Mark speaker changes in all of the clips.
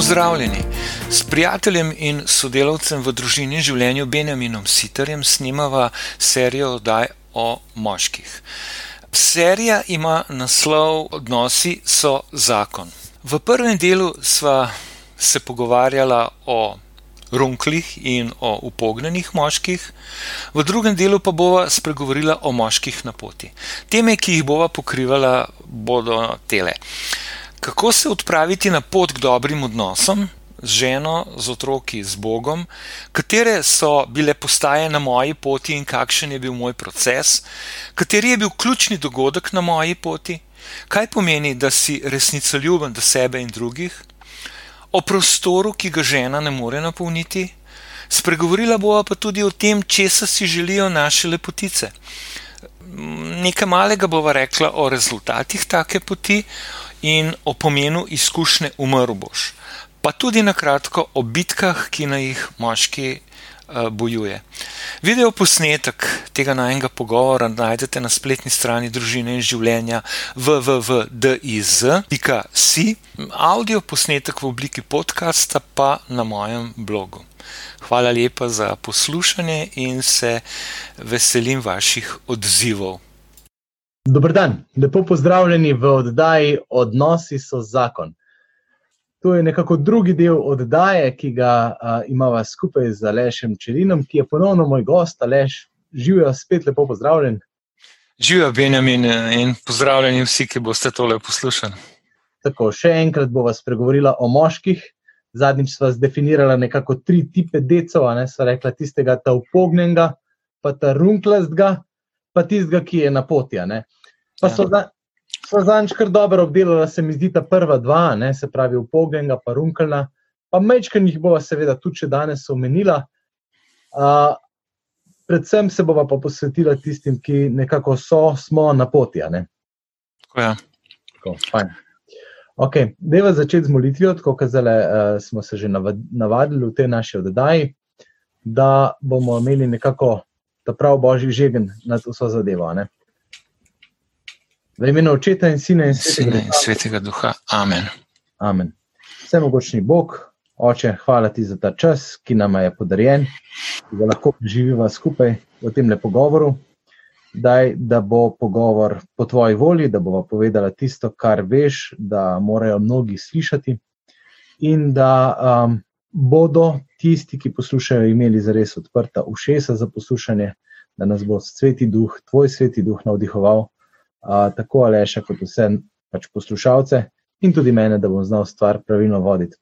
Speaker 1: Pozdravljeni! S prijateljem in sodelavcem v družini in življenju Benjaminom Sitarjem snimava serijo oddaj o moških. Serija ima naslov Odnosi so zakon. V prvem delu sva se pogovarjala o runklih in o upognjenih moških, v drugem delu pa bova spregovorila o moških na poti. Teme, ki jih bova pokrivala, bodo tele. Kako se odpraviti na pot k dobrim odnosom z ženo, z otroki, z Bogom, katere so bile postaje na moji poti in kakšen je bil moj proces, kateri je bil ključni dogodek na moji poti, kaj pomeni, da si resnicoljuben do sebe in drugih, o prostoru, ki ga žena ne more napolniti. Spregovorila bova pa tudi o tem, česa si želijo naše lepotice. Nekaj malega bova rekla o rezultatih take poti, in o pomenu izkušnje umrl boš. Pa tudi na kratko o bitkah, ki naj jih moški uh, bojuje. Video posnetek tega najmenjega pogovora najdete na spletni strani družine in življenja www.diz.si, audio posnetek v obliki podcasta pa na mojem blogu. Hvala lepa za poslušanje in se veselim vaših odzivov.
Speaker 2: Dobro dan, lepo pozdravljeni v oddaji Odnosi so zakon. To je nekako drugi del oddaje, ki ga uh, imamo skupaj z Alešem Čelinom, ki je ponovno moj gost. Aleš, živijo spet lepo pozdravljen.
Speaker 1: Živijo Benjamin in pozdravljeni vsi, ki boste tole poslušali.
Speaker 2: Tako, še enkrat bova spregovorila o moških. Zadnjič sva zdefinirala nekako tri tipe decov, ne sva rekla tistega ta upognjenega, pa ta runklastga, pa tistega, ki je na poti. Pa so, ja. so zadnjič kar dobro obdelali, se mi zdi ta prva dva, ne? se pravi upogenga, pa runkalna, pa mečken jih bova seveda tudi danes omenila. Uh, predvsem se bova pa posvetila tistim, ki nekako so, smo na poti.
Speaker 1: Tako je.
Speaker 2: Ja. Okay. Deva začeti z molitvijo, tako kot uh, smo se že navadili v tej naši oddaji, da bomo imeli nekako ta prav božji žegen nad vso zadevo. Ne? V imenu očeta in sina in
Speaker 1: svetega, in svetega duha. Amen.
Speaker 2: Amen. Vse mogočni Bog, oče, hvala ti za ta čas, ki nam je podarjen, da lahko živimo skupaj v tem lepo govoru. Daj, da bo pogovor po tvoji volji, da bova povedala tisto, kar veš, da morajo mnogi slišati, in da um, bodo tisti, ki poslušajo, imeli zares odprta ušesa za poslušanje, da nas bo sveti duh, tvoj sveti duh navdihoval, a, tako Aleša, kot vse pač poslušalce in tudi mene, da bom znal stvar pravilno voditi.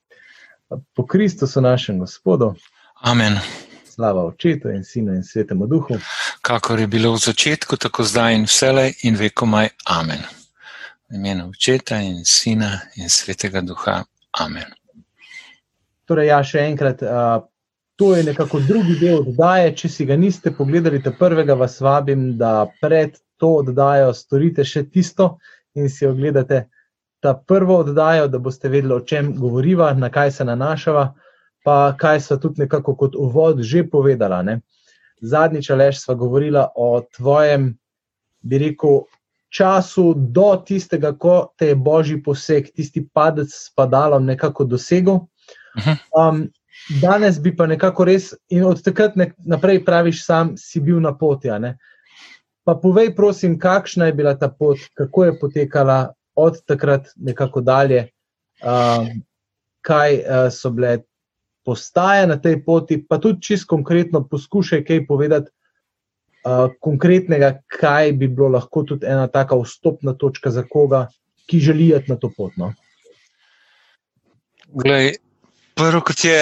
Speaker 2: Po Kristusu, našem Gospodu.
Speaker 1: Amen.
Speaker 2: Slava očetu in sinu in svetemu duhu.
Speaker 1: Kakor je bilo v začetku, tako zdaj in vselej in vekomaj. Amen. V imenu očeta in sina in svetega duha. Amen.
Speaker 2: Torej, ja, še enkrat, uh, to je nekako drugi del oddaje. Če si ga niste pogledali, te prvega vas vabim, da pred to oddajo storite še tisto in si ogledate ta prvo oddajo, da boste vedeli, o čem govoriva, na kaj se nanašava, pa kaj so tudi nekako kot uvod že povedala. Ne? Zadnjič, Aleš, sva govorila o tvojem, bi rekel, času do tistega, ko te je božji poseg, tisti padec s padalom nekako dosegel. Um, danes bi pa nekako res, in od takrat naprej praviš, sam si bil na poti. Pa povej, prosim, kakšna je bila ta pot, kako je potekala od takrat nekako dalje, um, kaj uh, so bile postaje na tej poti, pa tudi čisto konkretno poskušaj kaj povedati. Uh, konkretnega, kaj bi bilo lahko tudi ena taka vstopna točka za koga, ki želi iti na to pot. No?
Speaker 1: Glej, prvo, kot je,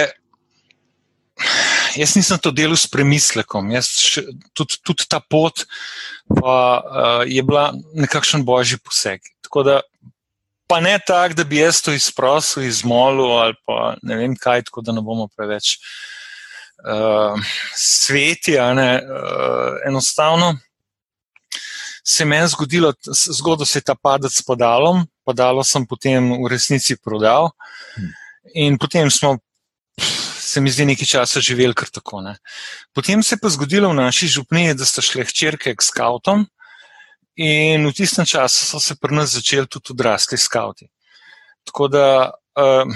Speaker 1: jaz nisem to delal s premislekom. Še, tudi, tudi ta pot pa, uh, je bila nekakšen božji poseg. Tako da, pa ne tako, da bi jaz to izprosil, izmolil ali pa ne vem kaj, tako da ne bomo preveč uh, sveti. Uh, enostavno. Se je meni zgodilo, zgodilo se je ta padec s podalom, podalo sem potem v resnici prodal. Hmm. In potem smo, se mi zdi, nekaj časa živeli kar tako. Ne. Potem se je pa zgodilo v naši župniji, da sta šle hčerke k skautom, in v tistem času so se pri nas začeli tudi odrasli skauti. Tako da uh,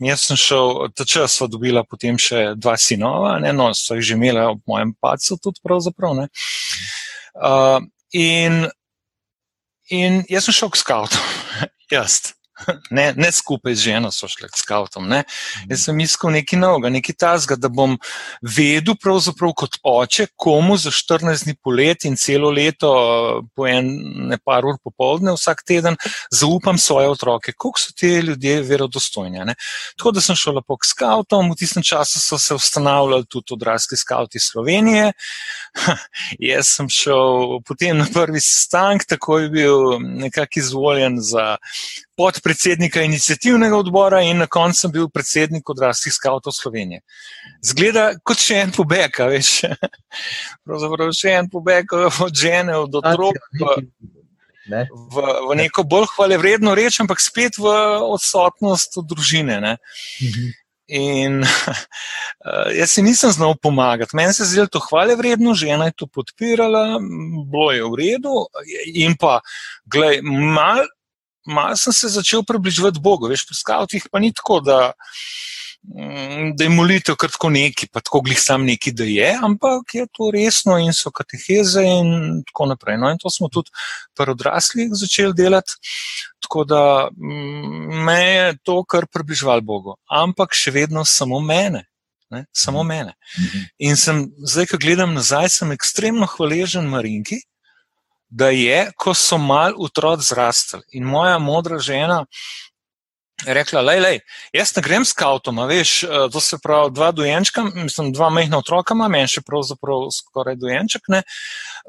Speaker 1: Jaz sem šel, ta čas sva dobila potem še dva sinova, ne, no, so jih že imela ob mojem pacu tudi pravzaprav. Uh, in, in jaz sem šel k skautu, jaz. Ne, ne skupaj z ženo so šli k skautom. Ne. Jaz sem iskal nekaj novega, nekaj tazga, da bom vedel, kot oče, komu za 14 dni polet in celo leto, po ene par ur popoldne, vsak teden, zaupam svoje otroke, koliko so ti ljudje verodostojni. Ne. Tako da sem šel lepo k skautom, v tistem času so se ustanavljali tudi odrasli skauti Slovenije. Jaz sem šel potem na prvi sestanek, tako je bil nekako izvoljen za podpredsednika inicijativnega odbora in na koncu sem bil predsednik odraslih skavtov Slovenije. Zgleda kot še en pobeg, veš. Pravzaprav še en pobeg od žene, od otrok. Ne? V, v neko bolj hvale vredno reč, ampak spet v odsotnost od družine. Mhm. In uh, jaz si nisem znal pomagati. Meni se je zdelo to hvale vredno, žena je to podpirala, bilo je v redu. In pa, gledaj, mal malo sem se začel približevati Bogu. Veš, pri skavtih pa ni tako, da, mm, da je molitev kar tako neki, pa tako glih sam neki, da je, ampak je to resno in so kateheze in tako naprej. No, in to smo tudi pri odraslih začeli delati. Tako da mm, me je to kar približevalo Bogu, ampak še vedno samo mene. Ne, samo mene. Mhm. In sem, zdaj, ko gledam nazaj, sem ekstremno hvaležen Marinki, da je, ko so mal otroci zrastali in moja modra žena rekla, lej, lej, jaz ne grem s kautom, veš, eh, to se pravi, dva dojenčka, mislim, dva mehna otroka ima, meni še pravzaprav skoraj dojenček, ne.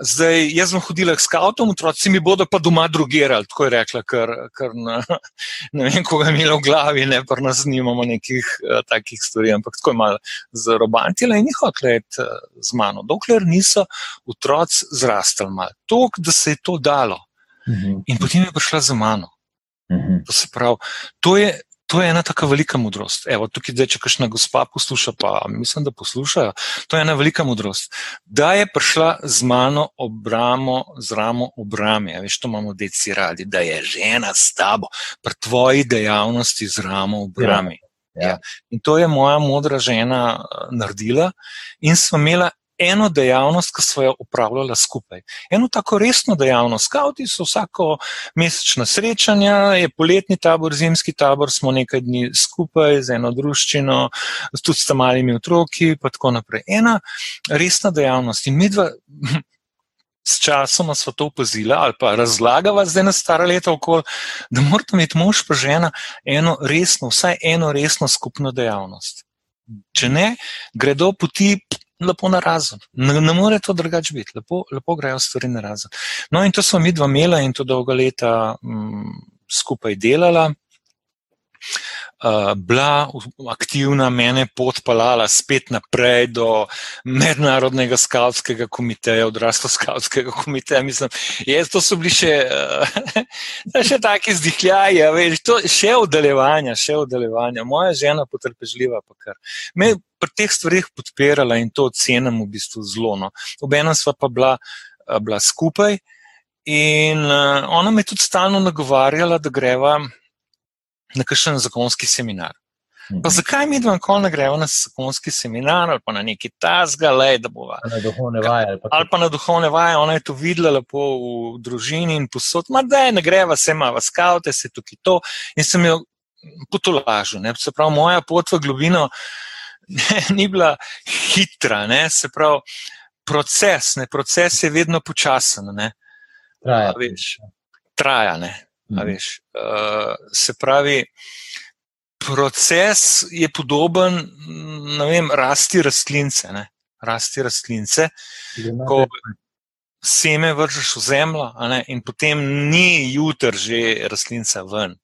Speaker 1: Zdaj, jaz sem hodila s kautom, otroci mi bodo pa doma drugirali, tako je rekla, ker, ker na, ne vem, koga je imela v glavi, ne, pa nas nimamo nekih uh, takih stvari, ampak tako je malo zarobantila in jih iti uh, z mano, dokler niso otroci zrastali mal. Tok, da se je to dalo. Mhm. In potem je prišla za mano. Mhm. To se pravi, to je, to je ena tako velika modrost. Evo, tukaj, zdaj, če kakšna gospa posluša, pa mislim, da poslušajo, to je ena velika modrost. Da je prišla z mano obramo, z ramo obrame, ja, veš, to imamo deci radi, da je žena s tabo, pri tvoji dejavnosti z ramo obrame. Ja. Ja. In to je moja modra žena eh, naredila, in smo imeli eno dejavnost, ki smo jo upravljali skupaj. Eno tako resno dejavnost. Skauti so vsako mesečna srečanja, je poletni tabor, zimski tabor, smo nekaj dni skupaj z eno družščino, tudi s malimi otroki, pa tako naprej. Ena resna dejavnost. In mi dva. S časom smo to opazili, ali pa razlagava zdaj na stara leta okoli, da moramo imeti mož pa žena eno resno, vsaj eno resno skupno dejavnost. Če ne, gredo poti lepo na razen. Ne, ne more to drugače biti, lepo, lepo grejo stvari na razen. No, in to smo mi dva imela in to dolga leta m, mm, skupaj delala. Uh, bila aktivna, mene podpalala spet naprej do mednarodnega skavtskega komiteja, odraslo skavtskega komiteja. Mislim, je, to so bili še, uh, še taki zdihljaji, veš, to, še oddaljevanja, še oddaljevanja. Moja žena potrpežljiva pa kar. Me pri teh stvarih podpirala in to ocenim v bistvu zelo. No. Obenem sva pa bila, bila skupaj in ona me tudi stalno nagovarjala, da greva na kakšen zakonski seminar. Pa mhm. zakaj mi dva nikoli ne gremo na zakonski seminar ali pa na neki tasga, le da bova.
Speaker 2: Na duhovne vaje.
Speaker 1: Ali pa, ali pa na duhovne vaje, ona je to videla lepo v družini in posod, ma da je ne greva, se ima v skaute, se tukaj to in sem jo potolažil. Se pravi, moja pot v globino ni bila hitra, ne? se pravi, proces, ne? proces je vedno počasen.
Speaker 2: Traja.
Speaker 1: Veš, traja ne? Mhm. Veš, uh, se pravi, proces je podoben vem, rasti rastlince. Ne? Rasti rastlince. Ko seme vržeš v zemljo, in potem ni jutr že rastlinca ven.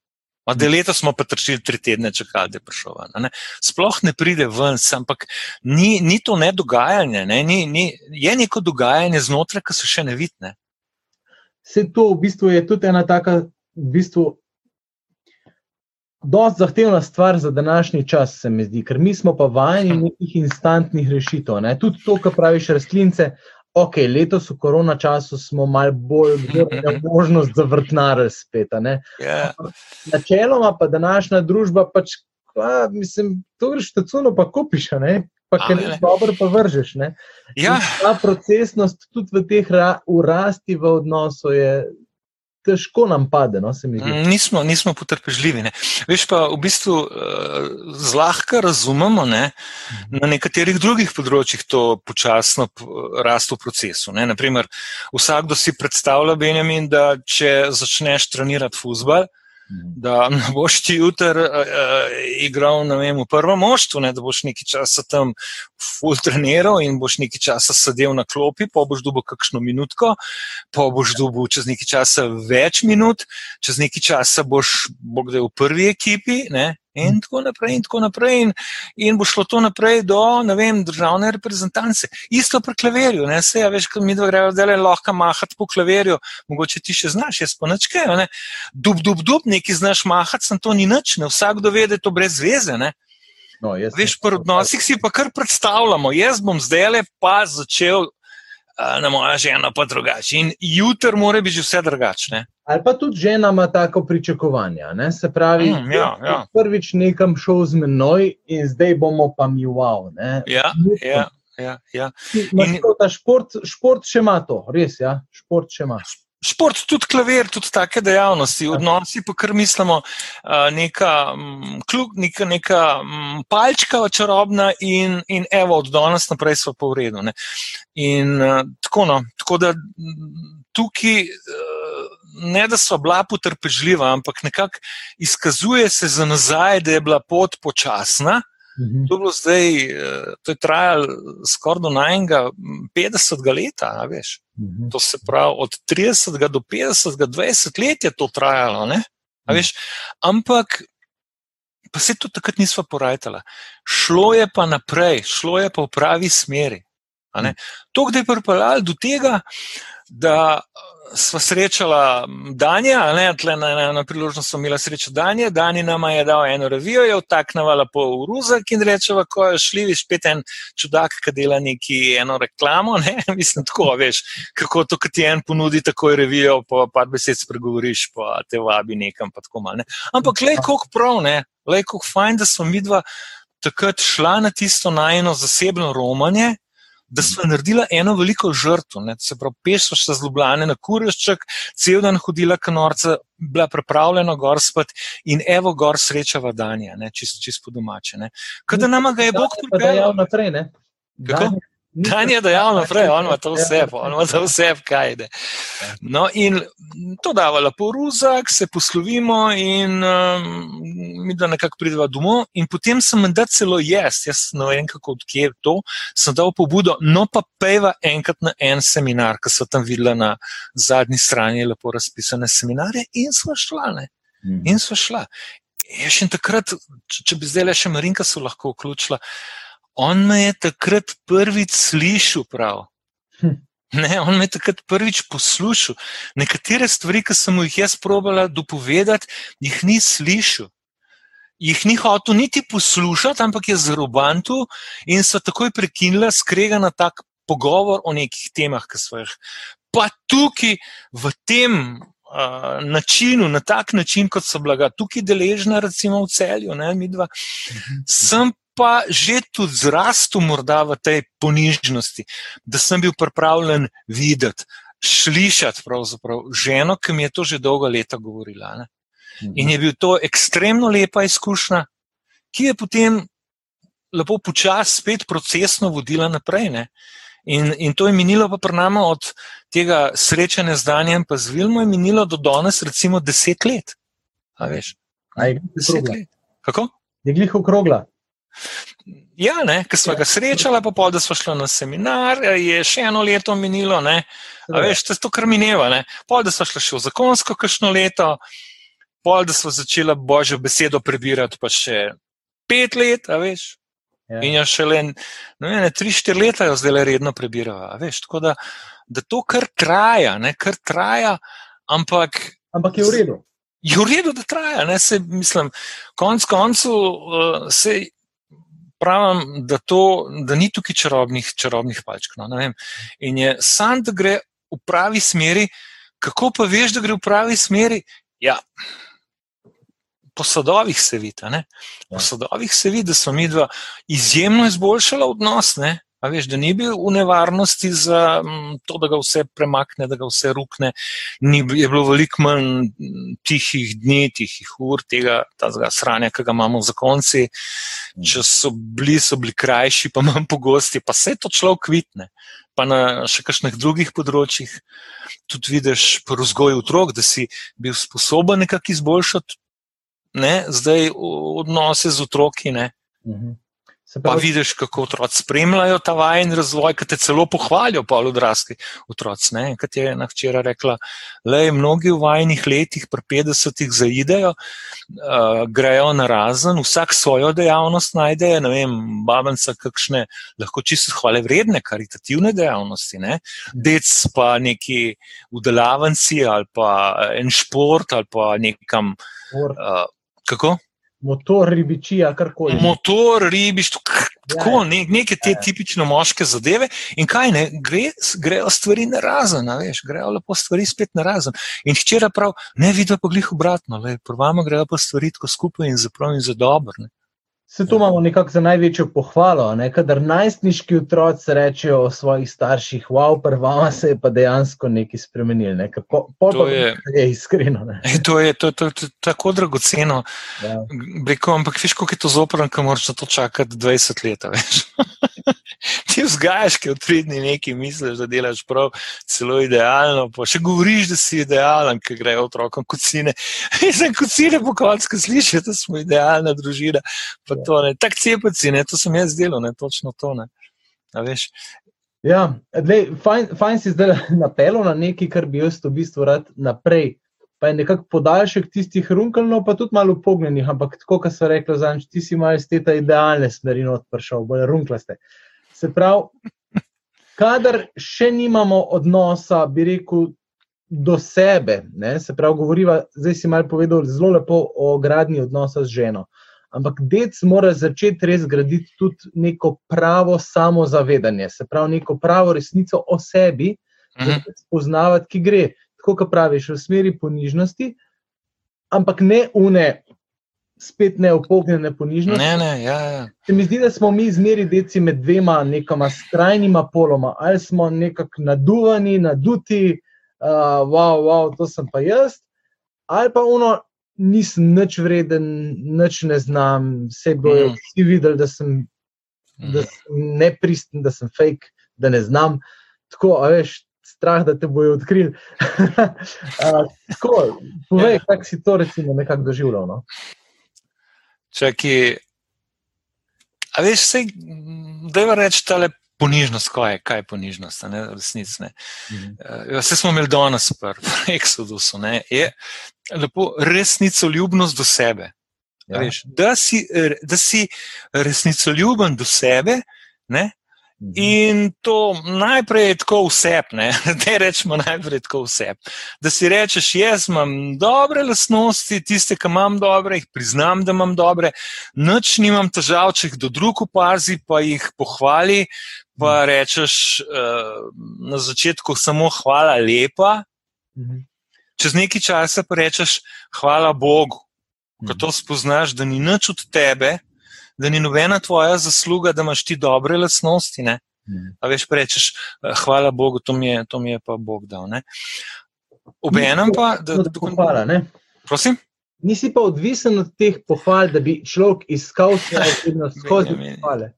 Speaker 1: Ma da leto smo pa trčili tri tedne, čakali, da je prišel ven. Ne? Sploh ne pride ven, ampak ni, ni to ne dogajanje, ne? Ni, ni, je neko dogajanje znotraj, ki se še ne vidi.
Speaker 2: Vse to v bistvu je tudi ena taka, v bistvu, dosti zahtevna stvar za današnji čas, se mi zdi, ker mi smo pa vajeni nekih instantnih rešitev. Ne? Tudi to, kar praviš, rastlince, ok, letos v korona času smo malo bolj imeli možnost zavrtnariti spet. Yeah. Ja. Načeloma pa današnja družba pač pa, mislim, to greš tacuno, pa kupiš, ne? pa ker ne dobro, pa vržeš.
Speaker 1: Ja.
Speaker 2: Ta procesnost tudi v teh ra, urasti v odnosu je težko nam pade. No,
Speaker 1: mm, nismo, nismo potrpežljivi. Ne. Veš pa, v bistvu uh, zlahka razumemo, ne, mhm. na nekaterih drugih področjih to počasno rasto v procesu. Ne. Naprimer, vsakdo si predstavlja, Benjamin, da če začneš trenirati futbol, da ne boš ti jutr uh, igral vem, v prvem moštvu, ne, da boš nekaj časa tam full treniral in boš nekaj časa sedel na klopi, pa boš dobil kakšno minutko, pa boš dobil čez nekaj časa več minut, čez nekaj časa boš bog da v prvi ekipi. Ne, In tako naprej, in tako naprej, in, in bo šlo to naprej do vem, državne reprezentance. Isto pri klaverju, ne se, ja, veš, kot mi dva gremo zdaj lahko mahati po klaverju, mogoče ti še znaš, jaz pa načke. Ne? Dub, dub, dub, neki znaš mahati, sem to ni nič, ne vsakdo ve, da je to brez veze. Ne? No, veš, pri odnosih si pa kar predstavljamo, jaz bom zdaj le pa začel na moja žena, pa drugače. In jutr mora biti vse drugačne.
Speaker 2: Ali pa tudi žena ima tako pričakovanja. Ne? Se pravi,
Speaker 1: mm, ja, ja.
Speaker 2: prvič nekam šel z menoj in zdaj bomo pa mi wow.
Speaker 1: Ja, ja, ja, ja.
Speaker 2: In, šport, šport še ima to, res, ja? šport še ima.
Speaker 1: Šport, tudi klavir, tudi take dejavnosti, odnosi, pa kar mislimo, neka, neka, neka palčka čarobna in, in evo, od danes naprej smo pa v redu. Ne. In tako, no, tako da tukaj ne, da so bila potrpežljiva, ampak nekako izkazuje se za nazaj, da je bila pot počasna. Mhm. To, zdaj, to je trajalo skoraj do najmenjega 50 let, veš. Mhm. To se pravi, od 30 do 50, 20 let je to trajalo. Mhm. Veš, ampak, pa se to takrat nismo porajali. Šlo je pa naprej, šlo je pa v pravi smeri. Mhm. To, da je pripeljalo do tega, da smo srečala Danja, ne, tle na, na, na priložnost smo imeli srečo Danja. Dani nam je dal eno revijo, je vtaknila po uruzak in rečeva, ko je šli, viš, spet en čudak, ki dela neki eno reklamo. Ne, mislim, tako veš, kako to, ki ti en ponudi takoj revijo, pa par besed spregovoriš, pa te vabi nekam. Mal, ne. Ampak, le koliko prav, le koliko fajn, da smo mi dva takrat šla na tisto najno zasebno romanje da smo naredili eno veliko žrtvo. Se pravi, pešo še zlobljene na kurešček, cel dan hodila kanorca, bila pripravljena gor spet in evo gor srečava danja, čisto čist po domače. Kaj da nama ga je Bog
Speaker 2: pripeljal naprej?
Speaker 1: Kako? Dan je dejal naprej, on ima to vse, on ima to vse, kaj ide. No, in to dava lepo ruzak, se poslovimo in um, mi da nekako prideva domov. In potem sem dal celo jaz, jaz ne vem, kako odkje je to, sem dal pobudo, no pa peva enkrat na en seminar, ki so tam videla na zadnji strani lepo razpisane seminarje in smo šla. Ne? Mhm. In smo šla. Jaz še takrat, če bi zdaj le še Marinka so lahko vključila on me je takrat prvič slišal. Hm. Ne, on me je takrat prvič poslušal. Nekatere stvari, ki sem jih jaz probala dopovedati, jih ni slišal. Jih ni hotel niti poslušati, ampak je zaroban tu in so takoj prekinila, skrega na tak pogovor o nekih temah, ki so jih. Pa tukaj, v tem uh, načinu, na tak način, kot so bila tukaj deležna, recimo v celju, ne, mi dva, mhm. sem pa že tudi zrastel morda v tej ponižnosti, da sem bil pripravljen videti, slišati pravzaprav ženo, ki mi je to že dolga leta govorila. Ne? In je bil to ekstremno lepa izkušnja, ki je potem lepo počasi spet procesno vodila naprej. In, in to je minilo pa pri nama od tega srečanja z Danjem, pa z Vilmo je minilo do danes, recimo, deset let. A veš?
Speaker 2: Aj, deset let.
Speaker 1: Kako?
Speaker 2: Je glih okrogla.
Speaker 1: Ja, ki smo ga srečali, pa pol, da smo šli na seminar, je še eno leto minilo, a veš, to je to, kar mineva. Ne? Pol, da smo šli še v zakonsko kakšno leto, pol, da smo začeli božjo besedo prebirati, pa še pet let, a veš. Ja. In je še le, ne vem, tri, štiri leta jo zdaj le redno prebirava, a veš. Tako da, da to kar traja, ne, kar traja, ampak.
Speaker 2: Ampak je v redu.
Speaker 1: Je v redu, da traja, ne, se, mislim, konc koncu uh, se pravim, da, to, da ni tukaj čarobnih, čarobnih palčk. No, in je sam, da gre v pravi smeri. Kako pa veš, da gre v pravi smeri? Ja, po sadovih se vidi. Po
Speaker 2: Ja.
Speaker 1: sadovih se vidi, da smo mi dva izjemno izboljšala odnos. Ne? A veš, da ni bil v nevarnosti za mm, to, da ga vse premakne, da ga vse rukne. Ni, je bilo veliko manj mm, tihih dni, tihih ur, tega sranja, ki ga imamo za konci. Če so bili, so bili krajši, pa manj pogosti, pa se to človek vitne. Pa na še kakšnih drugih področjih tudi vidiš po vzgoju otrok, da si bil sposoben nekako izboljšati ne, zdaj odnose z otroki. Ne.
Speaker 2: Mhm. Se
Speaker 1: Pa
Speaker 2: pravi,
Speaker 1: vidiš, kako otroci spremljajo ta vajen razvoj, ki te celo pohvalijo, pa odrasli otroci. Kot je ena hčera rekla, le mnogi v vajnih letih, pri 50-ih, zaidejo, uh, grejo na razen, vsak svojo dejavnost najde, ne vem, babenca kakšne, lahko čisto hvale vredne, karitativne dejavnosti, ne. dec pa neki udelavanci ali pa en šport ali pa nekam, uh, kako?
Speaker 2: Motor ribičija, karkoli.
Speaker 1: Motor, ribiš, tako,
Speaker 2: Ja,
Speaker 1: ne, neke te
Speaker 2: Ja.
Speaker 1: tipično moške zadeve. In kaj ne, gre, grejo stvari na razen, veš, grejo lepo stvari spet na razen. In hčera prav, ne vidi pa glih obratno, le prvama grejo pa stvari tako skupaj in zaprav in za dobro. ne.
Speaker 2: Se to imamo nekako za največjo pohvalo, ne? kadar najstniški otroci rečejo o svojih starših, wow, prvama se je pa dejansko nekaj spremenil. Ne? Ker Po, pol
Speaker 1: To je-
Speaker 2: je iskreno. Ne?
Speaker 1: E, to, je, to, to, to je tako dragoceno.
Speaker 2: Ja.
Speaker 1: Beko, ampak veš, koliko je to zoprno, ko moraš na to čakati 20 let. Ti vzgajaš, ki v tri dni nekaj misliš, da delaš prav, celo idealno. Pa še govoriš, da si idealen, ki grejo otrokom kocine. Za kocine po koncu, ko slišiš, da smo idealna družina. Pa to ne, tako cepeci, ne, to sem jaz delal, ne, točno to. Ne. A veš,
Speaker 2: Ja, dlej, fajn, fajn si zdaj napelo na nekaj, kar bi jaz v bistvu rad naprej. Pa je nekako podaljšek tistih runkelnov, pa tudi malo pognjenih, ampak tako, kot so rekli, zanj, ti si malo iz te idealne smeri odpršal, bolj runklaste. Se pravi, kadar še nimamo odnosa, bi rekel, do sebe, ne, se pravi, govoriva, zdaj si malo povedal zelo lepo o gradnji odnosa z ženo. Ampak dec mora začeti res graditi tudi neko pravo samozavedanje, se pravi, neko pravo resnico o sebi,
Speaker 1: mhm.
Speaker 2: spoznavati, ki gre, tako kot praviš, v smeri ponižnosti, ampak ne une, spet ne opognjene ponižnosti.
Speaker 1: ne, ne, ja, ja.
Speaker 2: Se mi zdi, da smo mi zmeri deci med dvema nekama skrajnima poloma, ali smo nekako naduvani, naduti, uh, wow, wow, to sem pa jaz, ali pa ono, nisem nič vreden, nič ne znam, vse bojo
Speaker 1: Mhm.
Speaker 2: vsi videli, da sem, da
Speaker 1: Mhm.
Speaker 2: sem nepristen, da sem fake, da ne znam. Tako, veš, strah, da te bojo odkrili. uh, tako, povej,
Speaker 1: Ja.
Speaker 2: kako si to recimo nekako doživljal. No?
Speaker 1: Čakaj, a veš, vse, da je reči tale ponižnost, kaj je, kaj je ponižnost, ne resnic. Ne. Uh, vse smo imeli danes, pri Exodusu, ne, je lepo resnicoljubnost do sebe. Ja. Veš, da, si, da si resnicoljuben do sebe, ne. In to najprej je tako vse, da rečemo najprej tako vse. Da si rečeš, jaz imam dobre lastnosti, tiste, ki imam dobre, jih priznam, da imam dobre, noč nimam težav, če jih do drug opazi, pa jih pohvali, pa rečeš uh, na začetku samo hvala lepa,
Speaker 2: Mhm.
Speaker 1: čez nekaj časa pa rečeš hvala Bogu, ko
Speaker 2: Mhm.
Speaker 1: to spoznaš, da ni nič od tebe, da ni nobena tvoja zasluga, da imaš ti dobre lastnosti. Ne?
Speaker 2: Mhm.
Speaker 1: A veš, rečeš, eh, hvala Bogu, to mi je, to mi je pa Bog dal. Ne? Obenem pa, da,
Speaker 2: Od pohvala, ne?
Speaker 1: prosim,
Speaker 2: Nisi pa odvisen od teh pohval, da bi človek iskal svojo vrednost skozi pohvale.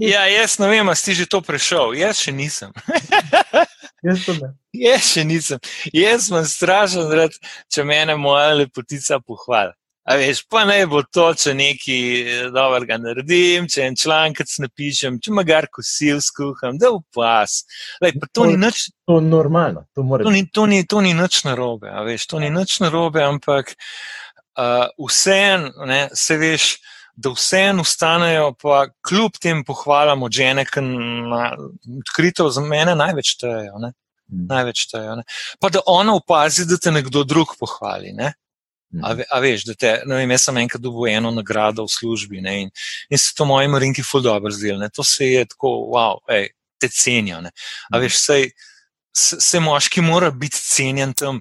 Speaker 1: Ja, jaz ne vem, a si že to prešel, jaz še nisem.
Speaker 2: Jaz.
Speaker 1: Jaz še nisem. Jaz sem strašen, rad, če mene moja lepotica pohvali. Veš, pa naj bo to, če nekaj eh, dobrega naredim, če en članek napišem, če magar kosil skuham, da upas. Lej, pa to ni nič
Speaker 2: To je normalno, to mora
Speaker 1: To
Speaker 2: biti.
Speaker 1: ni, to ni, to ni nič narobe, a veš, to ni nič narobe, ampak uh, vseeno, ne, se veš, da vseeno ustanejo, pa kljub tem pohvalam od žene, ki odkrito za mene največ štejejo. ne,
Speaker 2: Mhm.
Speaker 1: Največ štejejo. ne. Pa da ona opazi, da te nekdo drug pohvali. Ne. A, ve, a veš, da te, ne vem, jaz sem enkrat dobil eno nagrado v službi ne, in, in se to moji marinki ful dobro zdelo. To se je tako, wow, ej, te cenijo. Ne. A veš, sej, se, moški mora biti cenjen tam.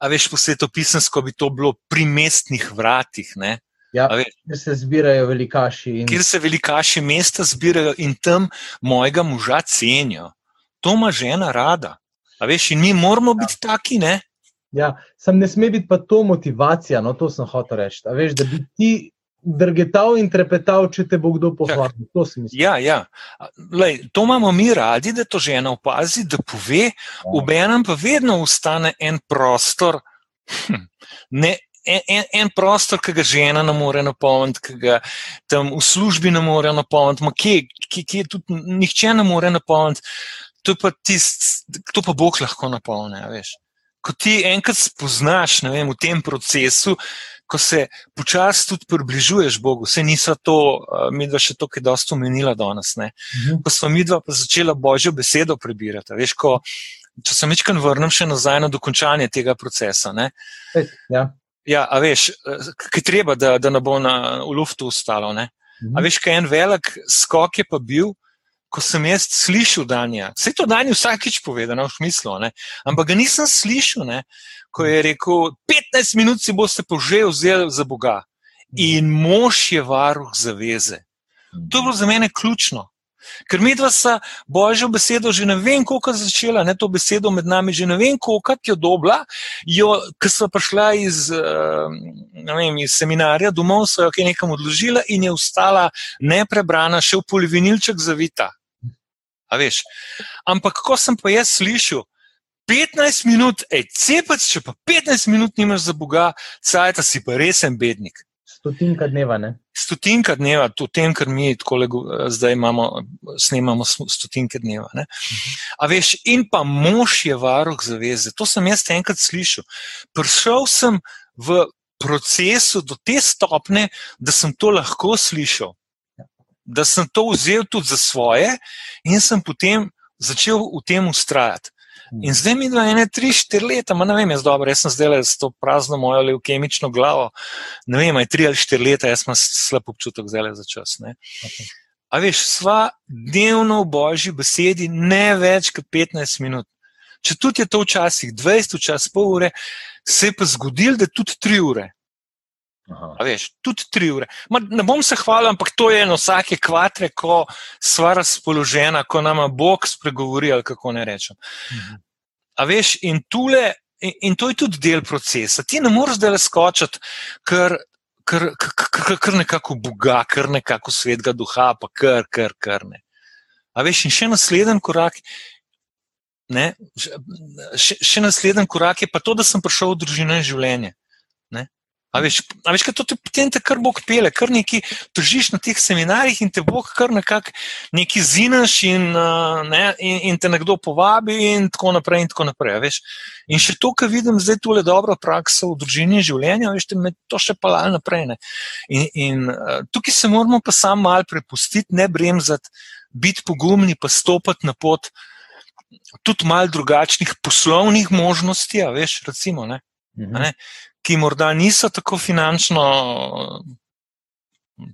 Speaker 1: a veš, po svetopisansko bi to bilo pri mestnih vratih. Ne?
Speaker 2: Ja, kjer se zbirajo velikaši.
Speaker 1: In... Kjer se velikaši mesta zbirajo in tam mojega moža cenijo. To ima žena rada. A veš, in mi moramo biti ja. taki, ne?
Speaker 2: Ja, sem ne sme biti pa to motivacija, no to sem hotel reči. A veš, da bi ti drgetal in trepetal, če te bo kdo pohvalil. To si mislim.
Speaker 1: Ja, ja. Lej, to imamo mi radi, da to žena opazi, da pove, ja. v enem pa vedno ustane en prostor. Hm, ne, En, en, en prostor, ki ga žena ne more napolniti, ki ga tam v službi ne more napolniti, ki, ki, ki tudi nihče ne more napolniti, to pa, tist, to pa Bog lahko napolni. Ko ti enkrat spoznaš vem, v tem procesu, ko se počasi tudi približuješ Bogu, vse niso to, mi dva še to, ki je dosta omenila danes. Mhm. Ko smo mi dva pa začela Božjo besedo prebirati. Veš, ko, če se mečkam vrnem še nazaj na dokončanje tega procesa.
Speaker 2: Ja.
Speaker 1: Ja, a veš, kaj treba, da, da ne bo na, v luftu ostalo. Mhm. A veš, kaj en velik skok je pa bil, ko sem jaz slišal Danja. Vse to Danja vsakič povedano v smislu, ampak ga nisem slišal, ne? ko je rekel: 15 minut si boste požel vzeli za Boga in mož je varuh zaveze. To je bilo za mene ključno. Ker mi dva sta božjo besedo že ne vem, koliko začela, ne to besedo med nami, že ne vem, koliko je dobla, jo, ko sva prišla iz, vem, iz seminarja domov, so jo nekam odložila in je ostala neprebrana, še v polivinilček zavita. Ampak, ko sem pa jaz slišal, 15 minut, hej, cepec, če pa 15 minut nimaš za Boga, cajt, si pa resen bednik.
Speaker 2: Stotinka dneva, ne?
Speaker 1: Stotinka dneva, to tem, kar mi tako zdaj imamo, snemamo stotinke dneva. Ne? A veš, in pa mož je varuh zaveze. To sem jaz enkrat slišal. Prišel sem v procesu do te stopne, da sem to lahko slišal da sem to vzel tudi za svoje in sem potem začel v tem ustrajati. Hmm. In zdaj mi dva, ene, tri, štiri leta, ne vem, jaz dobro, jaz sem zdaj le s to prazno mojo leukemično glavo. Ne vem, aj tri ali štiri leta, jaz sem slab občutek zdaj za čas. Okay. A veš, sva dnevno v božji besedi ne več kot 15 minut. Če tudi je to včasih 20, včasih pol ure, se je pa zgodil, da tudi 3 ure. Veš, tudi tri ure. Ma, ne bom se hvalil, ampak to je eno vsake kvatre, ko sva razpoložena, ko nama Bog spregovori, ali kako ne rečem. Mhm. A veš, in, tule, in, in to je tudi del procesa. Ti ne moreš zdaj skočiti, ker, ker, ker, ker nekako Boga, ker nekako svetega duha, pa kar, kar, kar ne. A veš, in še naslednji korak. Ne, še, še naslednji korak je pa to, da sem prišel v družino in življenje. A veš, a veš, kaj to te potem te kar Bog pele, kar neki držiš na teh seminarjih in te Bog kar nekako neki zinaš in, ne, in, in te nekdo povabi in tako naprej in tako naprej. Veš. In še to, kar vidim zdaj tole dobro prakso v družini življenja, veš, te me to še palal naprej. Ne. In, in tukaj se moramo pa sam mal prepustiti, ne bremzati, biti pogumni, pa stopati na pot tudi mal drugačnih poslovnih možnosti, a veš, recimo, ne. Mhm. Ne, ki morda niso tako finančno.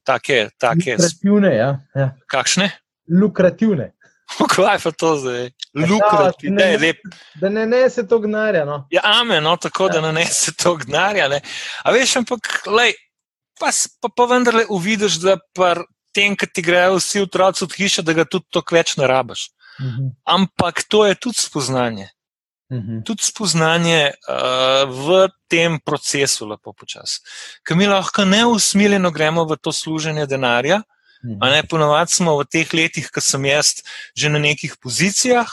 Speaker 1: Take, take
Speaker 2: lukrativne. Ja. Ja.
Speaker 1: Kakšne?
Speaker 2: Lukrativne.
Speaker 1: Kaj pa to zdaj? Lukrativne. Ja, ne,
Speaker 2: da ne nese to gnarja. No.
Speaker 1: Ja, amen, no, tako ja. da ne nese to gnarja. Ne. A veš, ampak, lej, pa, pa, pa vendarle uvidiš, da pa tem, ki ti grejo vsi otroci od hiše, da ga tudi to več ne rabiš. Mhm. Ampak to je tudi spoznanje. -hmm. Tudi spoznanje uh, v tem procesu, lepo počasi. Ker mi lahko neusmiljeno gremo v to služenje denarja, mm -hmm. ne ponovadi smo v teh letih, ko sem jaz že na nekih pozicijah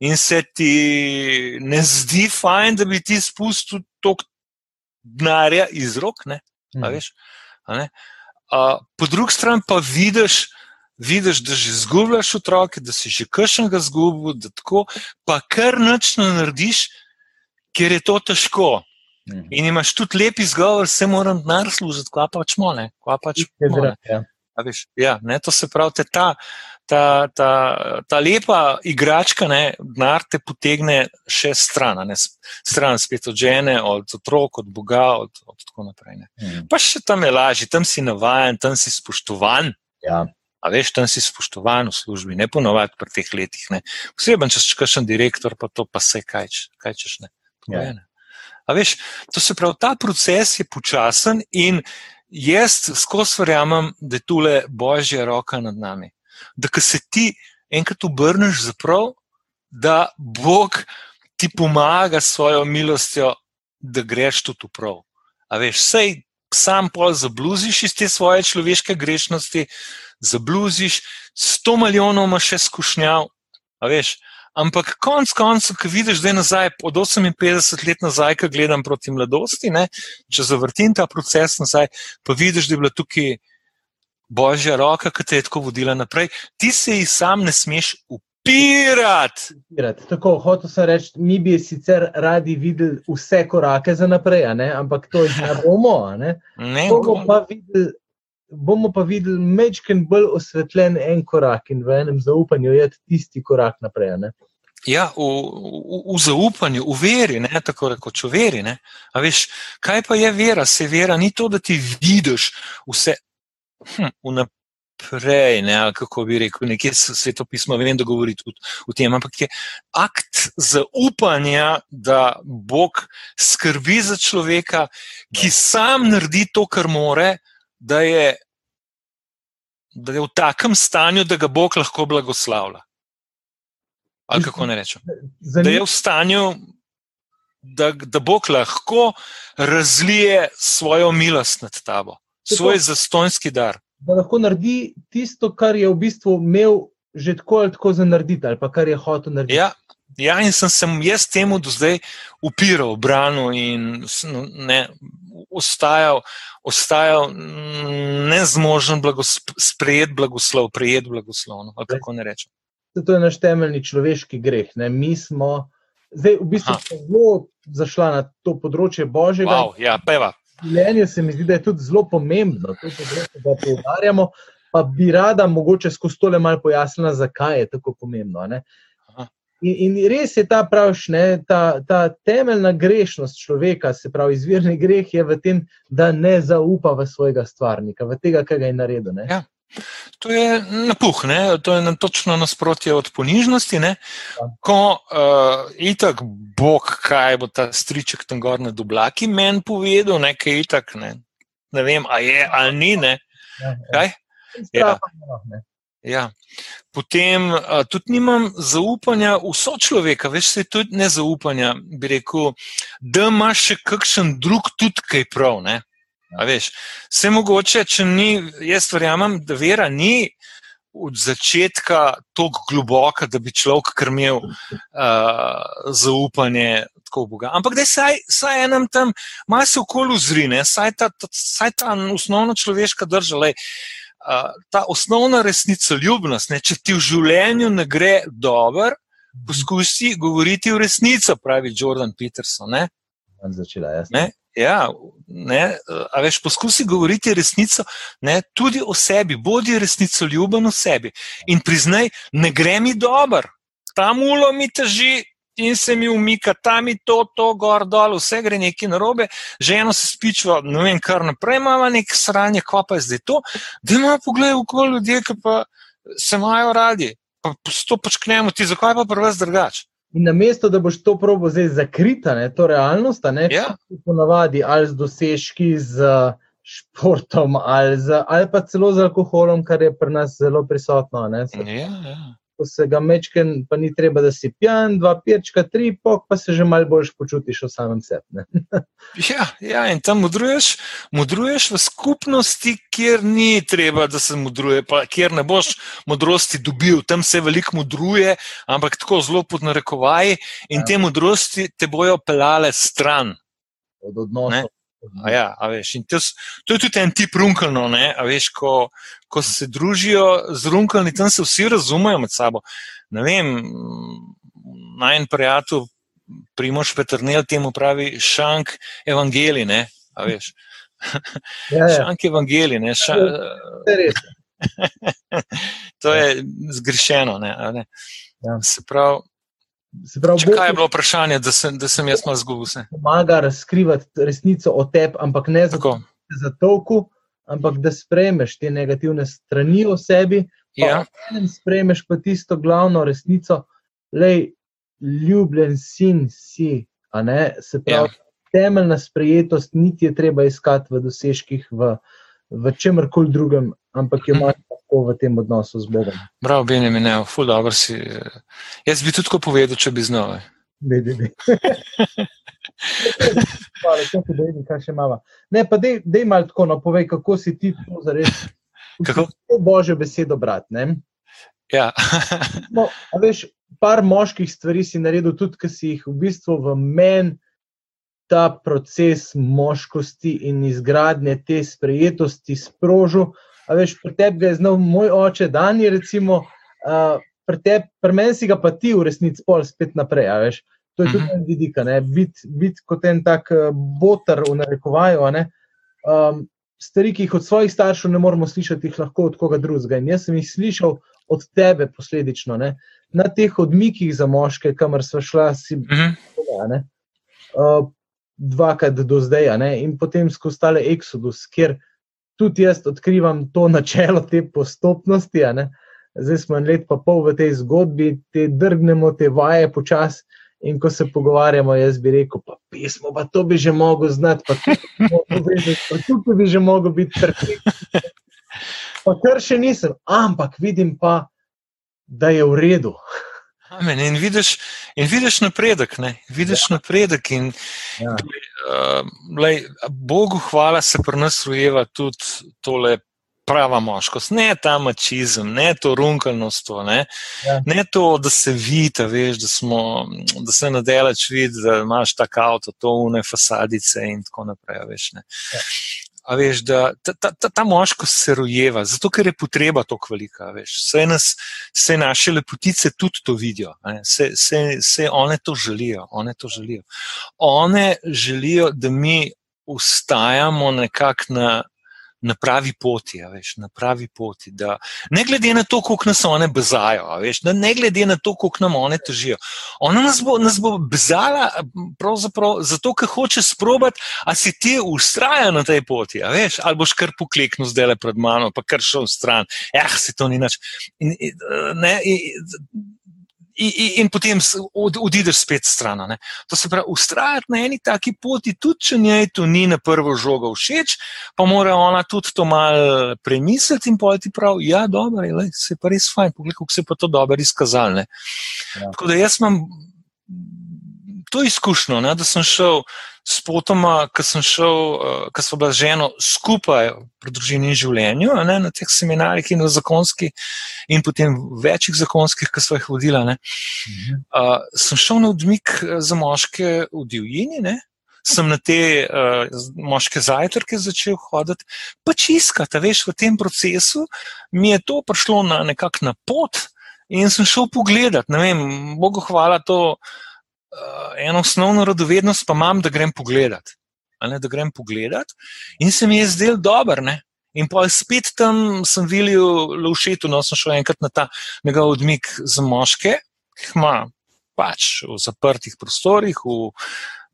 Speaker 1: in se ti ne zdi fajn, da bi ti spustil tok denarja iz rok. Ne? Mm -hmm. veš, uh, po drugi strani pa vidiš, vidiš, da že zgubljaš otroke, da si že kršen ga zgubil, da tako, pa kar noč ne narediš, ker je to težko. Mhm. In imaš tudi lep izgovor, se moram denar služiti, kva pač mole. Kva pač mole. Ja. Ja, ne, to se pravi, ta, ta, ta, ta lepa igračka, denar te potegne še stran, ne, stran spet od žene, od otrok, od Boga, od, od tako naprej. Mm. Pa še tam je lažje, tam si navaden, tam si spoštovan.
Speaker 2: Ja.
Speaker 1: A veš, tam si spoštovan v službi, ne ponovadi pri teh letih. Poseben, če si kakšen direktor, pa to pa se kaj, kaj češ ne.
Speaker 2: Ja.
Speaker 1: A veš, to se pravi, ta proces je počasen in jaz skozi verjamem, da je tule božja roka nad nami. Da, ko se ti enkrat obrneš za prav, da Bog ti pomaga s svojo milostjo, da greš tudi prav. A veš, sej sam pol zabluziš iz te svoje človeške grešnosti, zabluziš, sto milijonov imaš še skušnjav, veš. Ampak konec koncev, ko vidiš, da je nazaj, od 58 let nazaj, ko gledam proti mladosti, ne, če zavrtim ta proces nazaj, pa vidiš, da je bila tukaj božja roka, ki te je tako vodila naprej. Ti se ji sam ne smeš upirati.
Speaker 2: Tako, hotel sem reči, mi bi sicer radi videli vse korake za naprej, ampak to jih ne bomo. Ne?
Speaker 1: Ne,
Speaker 2: bomo pa videli. Bomo pa videli mečken bolj osvetljen en korak in v enem zaupanju je tisti korak naprej. Ne?
Speaker 1: Ja, v, v, v zaupanju, v veri, ne tako rekoč, v veri. Veš, kaj pa je vera? Se vera ni to, da ti vidiš vse hm, vnaprej, ne, kako bi rekel, nekje svetopismo, vem, da govori tudi o tem, ampak je akt zaupanja, da Bog skrbi za človeka, ki sam naredi to, kar more da je, da je v takem stanju, da ga Bog lahko blagoslavlja. Ali kako ne rečem? Da je v stanju, da, da Bog lahko razlije svojo milost nad tabo, svoj zastonski dar.
Speaker 2: Da lahko naredi tisto, kar je v bistvu imel že tako ali tako za narediti, ali pa kar je hotel narediti.
Speaker 1: Ja. Ja, in sem se jaz temu do zdaj upiral, branil in ne, ostajal, ostajal nezmožen blagos, sprejeti blagoslov, prejeti blagoslov. No, kako ne rečem.
Speaker 2: To je naš temeljni človeški greh. Ne? Mi smo zdaj v bistvu zelo zašla na to področje Božjega.
Speaker 1: Wow, ja, peva.
Speaker 2: Življenje se mi zdi, da je tudi zelo pomembno, to področje, da poudarjamo. Pa bi rada mogoče skozi tole malo pojasnila, zakaj je tako pomembno. In, in res je ta pravš, ne, ta, ta temeljna grešnost človeka, se pravi, izvirni greh je v tem, da ne zaupa v svojega stvarnika, v tega, kar ga je naredil.
Speaker 1: Ja. To je napuh, ne? to je točno nasprotje od ponižnosti. Ne? Ja. Ko uh, itak Bog, kaj bo ta striček tam gor na dublaki, meni povedal, nekaj itak, ne? ne vem, a je ali ni. Ne? Ja, ja. Ja. Potem uh, tudi nimam zaupanja v sočloveka, več se tudi ne zaupanja. Bi rekel, da ima še kakšen drug tudi kaj prav. Vse mogoče, če ni, jaz verjamem, da vera ni od začetka tako globoka, da bi človek krmil uh, zaupanje. Ampak da saj, saj enem tam, malo se okolju zrine, saj ta, ta, saj ta osnovna človeška država ta osnovna resnica, ljubnost, ne, če ti v življenju ne gre dobro, poskusi govoriti v resnico, pravi Jordan Peterson. Ne.
Speaker 2: Začela,
Speaker 1: ne, ja, ne, a veš, poskusi govoriti resnico, ne, tudi o sebi, bodi resnico ljuben o sebi in priznaj, ne gre mi dobro, ta mulo mi teži, in se mi umika, tam je to, to, gor, dol, vse gre neki narobe, ženo se spičva, ne vem, kar naprej, ima nek sranje, kva pa je zdaj to, da ima pogled v okolje ljudi, ki pa se imajo radi, pa stopač k njemu, ti zakaj pa prvo zdrgač.
Speaker 2: In na mesto, da boš to probo zdaj zakrita, ne, to realnost, ne,
Speaker 1: ja.
Speaker 2: ponavadi ali z dosežki, z športom, ali, z, ali pa celo z alkoholom, kar je pri nas zelo prisotno. Ne,
Speaker 1: ja, ja
Speaker 2: ko se ga mečken, pa ni treba, da si pijan, dva pirčka, tri, pok, pa se že malo boljš počutiš v samem sebi.
Speaker 1: ja, ja, in tam modruješ, modruješ v skupnosti, kjer ni treba, da se modruje, pa kjer ne boš modrosti dobil, tam se veliko modruje, ampak tako zelo pod narekovaji in ja. te modrosti te bojo pelale stran.
Speaker 2: Od
Speaker 1: Ja, veš, to, to je tudi en tip runkalno, veš, ko, ko se družijo z runkalni, tam se vsi razumejo med sabo. Ne vem, naj en prijatelj, Primoš Petrnel, temu pravi šank evangelij. Ne, veš. Ja, ja. Šank evangelij. Ne, ša, to je zgrešeno. Ne, ne. Ja. Se pravi. Pravi, kaj je bilo vprašanje, da sem, da sem jaz malo zgubil?
Speaker 2: Pomaga razkrivati resnico o tebi, ampak ne zato, da se zatovku, ampak da sprejmeš te negativne strani o sebi.
Speaker 1: Ja.
Speaker 2: Sprejmeš pa tisto glavno resnico, je ljubljen sin si. Se pravi, ja. temeljna sprejetost, niti je treba iskati v dosežkih, v, v čemkoli drugem, ampak jo imaš lahko v tem odnosu z Bogom.
Speaker 1: Prav, Benjamin, ne, ful dobro si. Jaz bi tudi tako povedal, če bi znal.
Speaker 2: Ne, ne, ne. Hvala, če ti dojdi, kaj še imamo. Ne, pa dej, dej malo tako, no, povej, kako si ti to zares.
Speaker 1: Kako?
Speaker 2: To božjo besedo, brat. Ne?
Speaker 1: Ja.
Speaker 2: no, veš, par moških stvari si naredil, tudi ki si jih v bistvu v meni ta proces moškosti in izgradnje te sprejetosti sprožil. A veš, pri tebi je znal moj oče, Dani, recimo, uh, pri, teb, pri meni si ga pa ti v resnici pol spet naprej. Veš, to je tudi
Speaker 1: Mhm.
Speaker 2: en vidik, biti bit kot en tak uh, boter v narekovaju. Um, stvari, ki jih od svojih staršev ne moremo slišati, jih lahko od koga drugega. In jaz sem jih slišal od tebe, posledično, ne? na teh odmikih za moške, kamor smo šla, si bila, ne? uh, dvakrat do zdaj, in potem skozi tale Exodus, kjer tudi jaz odkrivam to načelo te postopnosti. Zdaj smo en let pa pol v tej zgodbi, te drgnemo, te vaje počasi. In ko se pogovarjamo, jaz bi rekel, pa pismo, pa to bi že mogel znati, pa tukaj bi že mogel biti perfekten. Pa kar še nisem, ampak vidim pa, da je v redu.
Speaker 1: Amen. In vidiš, in vidiš napredek, ne? vidiš ja. napredek. In,
Speaker 2: Ja.
Speaker 1: uh, lej, Bogu hvala se pri nas rojeva tudi tole. Prava moškost, ne ta mačizem, ne to runkalnostvo, ne,
Speaker 2: Ja.
Speaker 1: ne to, da se vidi, veš, da, smo, da se nadelač vidi, da imaš tak avto, to une fasadice in tako naprej. Veš, ne.
Speaker 2: Ja.
Speaker 1: A veš, da ta, ta, ta, ta moškost se rojeva, zato ker je potreba to kvalika. Vse, nas, vse naše lepotice tudi to vidijo, vse, vse, vse one to želijo. One, to želijo. one želijo, da mi ustajamo nekako na, na pravi poti, a veš, na pravi poti. Da, ne glede na to, koliko nas one bezajo, a veš, da ne glede na to, koliko nam one težijo. Ona nas bo, nas bo pravzaprav zato, ker hoče sprobati, a si ti ustraja na tej poti, a veš, ali boš kar pokleknil zdaj pred mano, pa kar šel stran. Eh, si to ni nič. In, in, ne, in, In, in, potem od, odideš spet stran. ne. To se pravi, ustrajati na eni taki poti, tudi če njej to ni na prvo žogo všeč, pa mora ona tudi to malo premisliti in pojti prav, ja, dobro, je, lej, se je pa res fajn, poglej, kako se je pa to dobro izkazalo.
Speaker 2: Ja.
Speaker 1: Tako da jaz imam to izkušnjo, ne, da sem šel s potoma, ki sem šel, uh, ki smo bila z ženo skupaj pri družini in življenju, ne, na teh seminarjih in v zakonskih, in potem večjih zakonskih, ki smo jih vodila. Ne, uh, sem šel na odmik eh, za moške v divjini. Ne, Sem na te uh, moške zajtrke začel hoditi, pač iskati, veš, v tem procesu mi je to prišlo na nekak na pot in sem šel pogledat. Ne vem, Bogu hvala, to eno osnovno radovednost pa imam, da grem pogledat. Ne, da grem pogledat in se mi je zdel dober. Ne? In pa spet tam sem videl Lovšetu, no sem šel enkrat na ta njegov odmik za moške, ki jih ima pač v zaprtih prostorih, v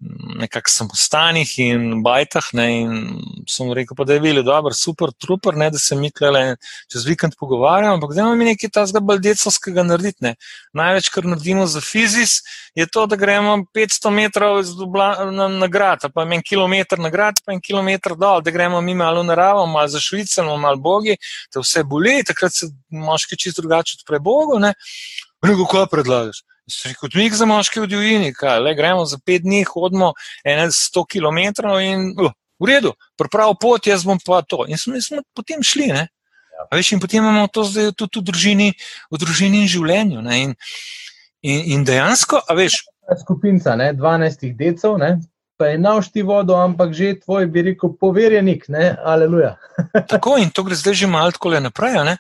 Speaker 1: nekakšnih samostanih in bajtah. Ne, in sem rekel, pa, da je bilo dobro, super, trupr, ne, da se mi tukaj čez vikend pogovarjamo, ampak da imamo mi nekaj tazga baldecovskega narediti. Ne. Največ, kar naredimo za fizis, je to, da gremo 500 metrov Dubla- na, na grad, pa en kilometr na grad, pa en kilometr dol, da gremo mi malo naravo, malo za švicamo, malo bogi, te vse boli, takrat se moški čisto drugače odpre Bogu. Ne. Reko, kaj predlagaš? Kot mi za moške v divjini, kaj, le gremo za pet dni, hodimo 100 km in uh, v redu, prav pot, jaz bom pa to. In smo, smo potem šli. Ne? A Veš, in potem imamo to zdaj tudi v družini, v družini in življenju. Ne? In, in, in dejansko, a veš,
Speaker 2: Skupinca, ne, 12 decev, ne, pa je navšti vodo, ampak že tvoj, bi rekel, poverjenik, ne, aleluja.
Speaker 1: tako in to gre zdaj že malo tako le naprej. Ne?